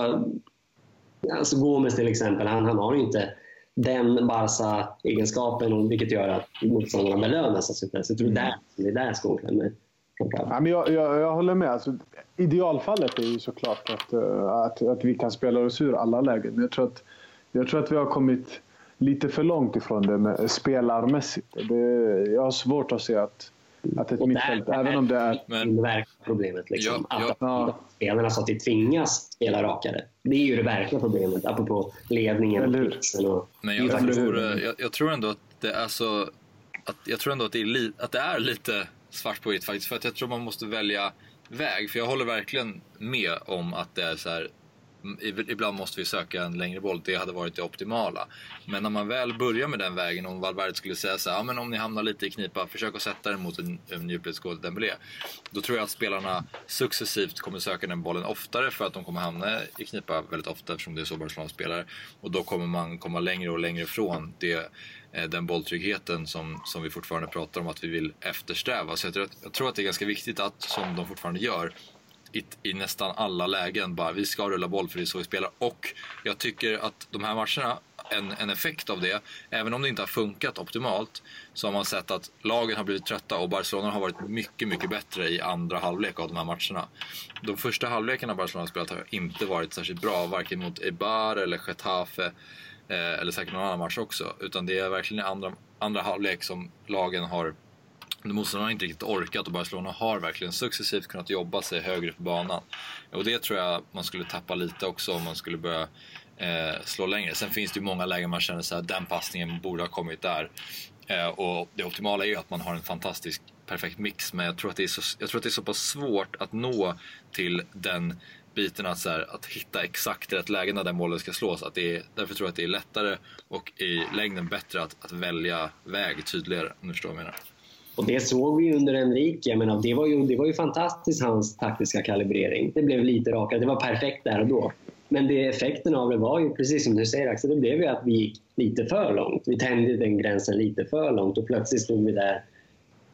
alltså Gomes till exempel, han, han har inte den Barca-egenskapen, vilket gör att motståndarna belönas. Så jag tror där, det är där skon klämmer. Ja, jag, jag, jag håller med. Alltså, idealfallet är ju såklart att, eh, att, att vi kan spela oss ur alla lägen. Men jag tror att, jag tror att vi har kommit lite för långt ifrån det med spelarmässigt. Det, jag har svårt att se att att ett mittfält, även om det är... Men, det verkliga problemet. Liksom, ja, att ja. spelarna så att de tvingas spela rakare. Det är ju det verkliga problemet, apropå ledningen pitchen. Och, Men jag, jag, tror, jag, jag, tror ändå att det är så... Att, jag tror ändå att det, är li, att det är lite svart på vitt faktiskt. För att jag tror man måste välja väg. För jag håller verkligen med om att det är så här, ibland måste vi söka en längre boll, det hade varit det optimala. Men när man väl börjar med den vägen, om Valverde skulle säga så här, ja, men om ni hamnar lite i knipa, försök att sätta den mot en, en djupledsgående Dembélé. Då tror jag att spelarna successivt kommer söka den bollen oftare för att de kommer hamna i knipa väldigt ofta eftersom det är så Barcelona spelar. Och då kommer man komma längre och längre ifrån det, eh, den bolltryggheten som, som vi fortfarande pratar om att vi vill eftersträva. Så jag tror, att, jag tror att det är ganska viktigt att, som de fortfarande gör, i, i, nästan alla lägen bara vi ska rulla boll för det är så vi spelar. Och jag tycker att de här matcherna, en, en effekt av det, även om det inte har funkat optimalt, så har man sett att lagen har blivit trötta och Barcelona har varit mycket, mycket bättre i andra halvlek av de här matcherna. De första halvlekarna Barcelona spelat har inte varit särskilt bra, varken mot Eibar eller Getafe eh, eller säkert någon annan match också. Utan det är verkligen i andra, andra halvlek som lagen har Motståndarna har inte riktigt orkat och Barcelona har verkligen successivt kunnat jobba sig högre på banan. Och det tror jag man skulle tappa lite också om man skulle börja eh, slå längre. Sen finns det ju många lägen man känner att den passningen borde ha kommit där. Eh, och det optimala är ju att man har en fantastisk perfekt mix men jag tror att det är så, jag tror att det är så pass svårt att nå till den biten att, så här, att hitta exakt rätt läge när den bollen ska slås. Att det är, därför tror jag att det är lättare och i längden bättre att, att välja väg tydligare om du förstår vad jag menar. Och det såg vi under Enrique. Jag menar, det, var ju, det var ju fantastiskt, hans taktiska kalibrering. Det blev lite rakare. Det var perfekt där och då. Men det, effekten av det var ju, precis som du säger Axel, det blev ju att vi gick lite för långt. Vi tände den gränsen lite för långt och plötsligt stod vi där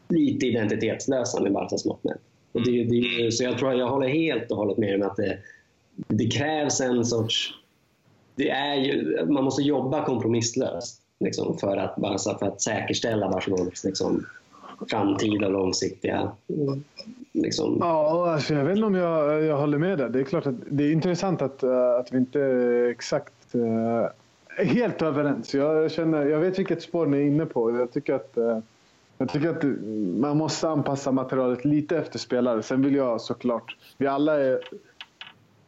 lite identitetslösa med Barcas mått mätt. Det, det, så jag tror jag håller helt och hållet med om att det, det krävs en sorts... Det är ju, man måste jobba kompromisslöst liksom, för, att, för att säkerställa Barcelonas liksom, framtida långsiktiga... Liksom. Ja, alltså jag vet inte om jag, jag håller med där. Det är klart att det är intressant att, eh, att vi inte är exakt uh, helt överens. Jag, känner, jag vet vilket spår ni är inne på. Jag tycker att, uh, jag tycker att man måste anpassa materialet lite efter spelare. Sen vill jag såklart... Vi alla är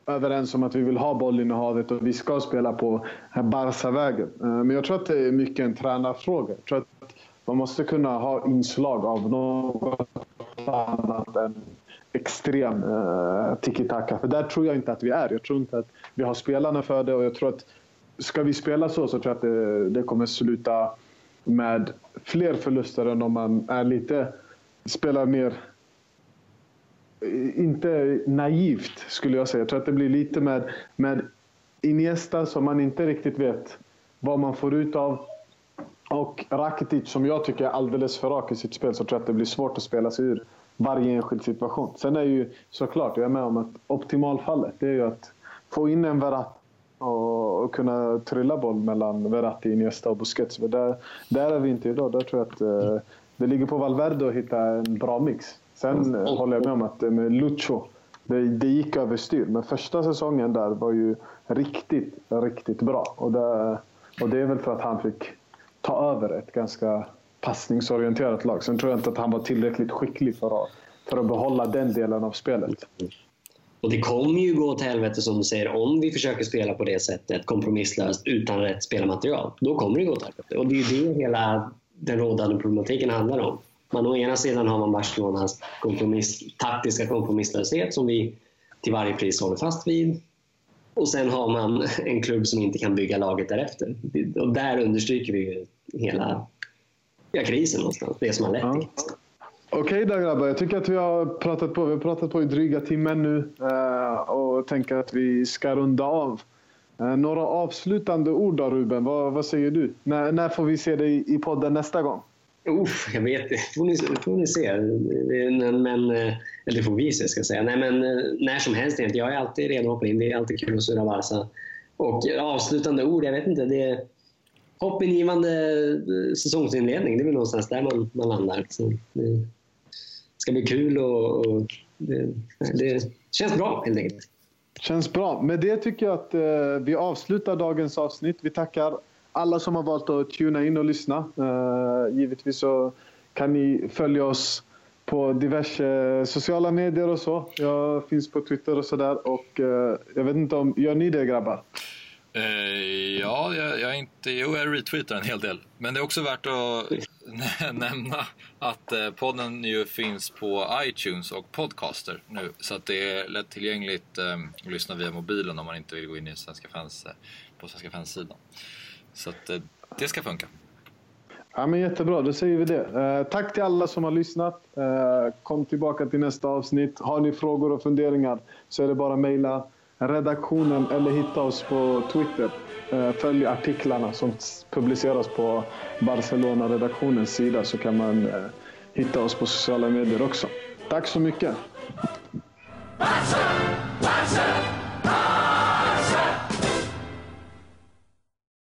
överens om att vi vill ha bollinnehavet och vi ska spela på Barca-vägen. Men jag tror att det är mycket en tränarfråga. Jag tror att man måste kunna ha inslag av något annat än extrem uh, tiki-taka. För där tror jag inte att vi är. Jag tror inte att vi har spelarna för det och jag tror att ska vi spela så så tror jag att det, det kommer sluta med fler förluster än om man är lite, spelar mer eh, inte naivt skulle jag säga. Jag tror att det blir lite med, med Iniesta som man inte riktigt vet vad man får ut av. Och Rakitic som jag tycker är alldeles för rak i sitt spel så tror jag att det blir svårt att spela sig ur varje enskild situation. Sen är ju såklart, jag är med om att optimalfallet det är ju att få in en Verratti och, kunna trilla boll mellan Verratti, Iniesta och Busquets. Men där, där är vi inte idag. Där tror jag att eh, det ligger på Valverde att hitta en bra mix. Sen eh, håller jag med om att eh, med Lucho, det, det gick överstyr. Men första säsongen där var ju riktigt, riktigt bra. Och det, och det är väl för att han fick ta över ett ganska passningsorienterat lag. Sen tror jag inte att han var tillräckligt skicklig för att, för att behålla den delen av spelet. Och det kommer ju gå åt helvete som du säger om vi försöker spela på det sättet kompromisslöst utan rätt spelarmaterial. Då kommer det gå åt helvete. Och det är ju det hela den rådande problematiken handlar om. Men å ena sidan har man Barcelonas kompromiss, taktiska kompromisslöshet som vi till varje pris håller fast vid. Och sen har man en klubb som inte kan bygga laget därefter. Och där understryker vi hela ja, krisen någonstans. Det som har lett till. Okej då grabbar, jag tycker att vi har pratat på. Vi har pratat på i dryga timmen nu eh, och tänker att vi ska runda av. Eh, några avslutande ord då Ruben, vad, vad säger du? När, när får vi se dig i podden nästa gång? Uff, jag vet inte. får ni, får ni se. Men, eh, eller det får vi se, ska jag säga. Nej, men eh, när som helst egentligen. Jag är alltid redo att hoppa in. Det är alltid kul att surra Barca. Och eh, avslutande ord, jag vet inte. Det är hoppingivande säsongsinledning. Det är väl någonstans där man, man landar. Så det ska bli kul och, och det, det, känns bra helt enkelt. Känns bra. Med det tycker jag att eh, vi avslutar dagens avsnitt. Vi tackar alla som har valt att tuna in och lyssna. Uh, givetvis så kan ni följa oss på diverse sociala medier och så. Jag finns på Twitter och sådär. Och uh, jag vet inte om, gör ni det grabbar? Eh, ja, jag, jag, inte, jo, jag retweetar en hel del. Men det är också värt att nämna att podden ju finns på iTunes och Podcaster nu. Så att det är lättillgängligt att lyssna via mobilen om man inte vill gå in i Svenska fans, på Svenska fans-sidan. Så att eh, det ska funka. Ja, men jättebra, då säger vi det. Eh, tack till alla som har lyssnat. Eh, kom tillbaka till nästa avsnitt. Har ni frågor och funderingar så är det bara att mejla redaktionen eller hitta oss på Twitter. Eh, följ artiklarna som publiceras på Barcelona-redaktionens sida så kan man eh, hitta oss på sociala medier också. Tack så mycket!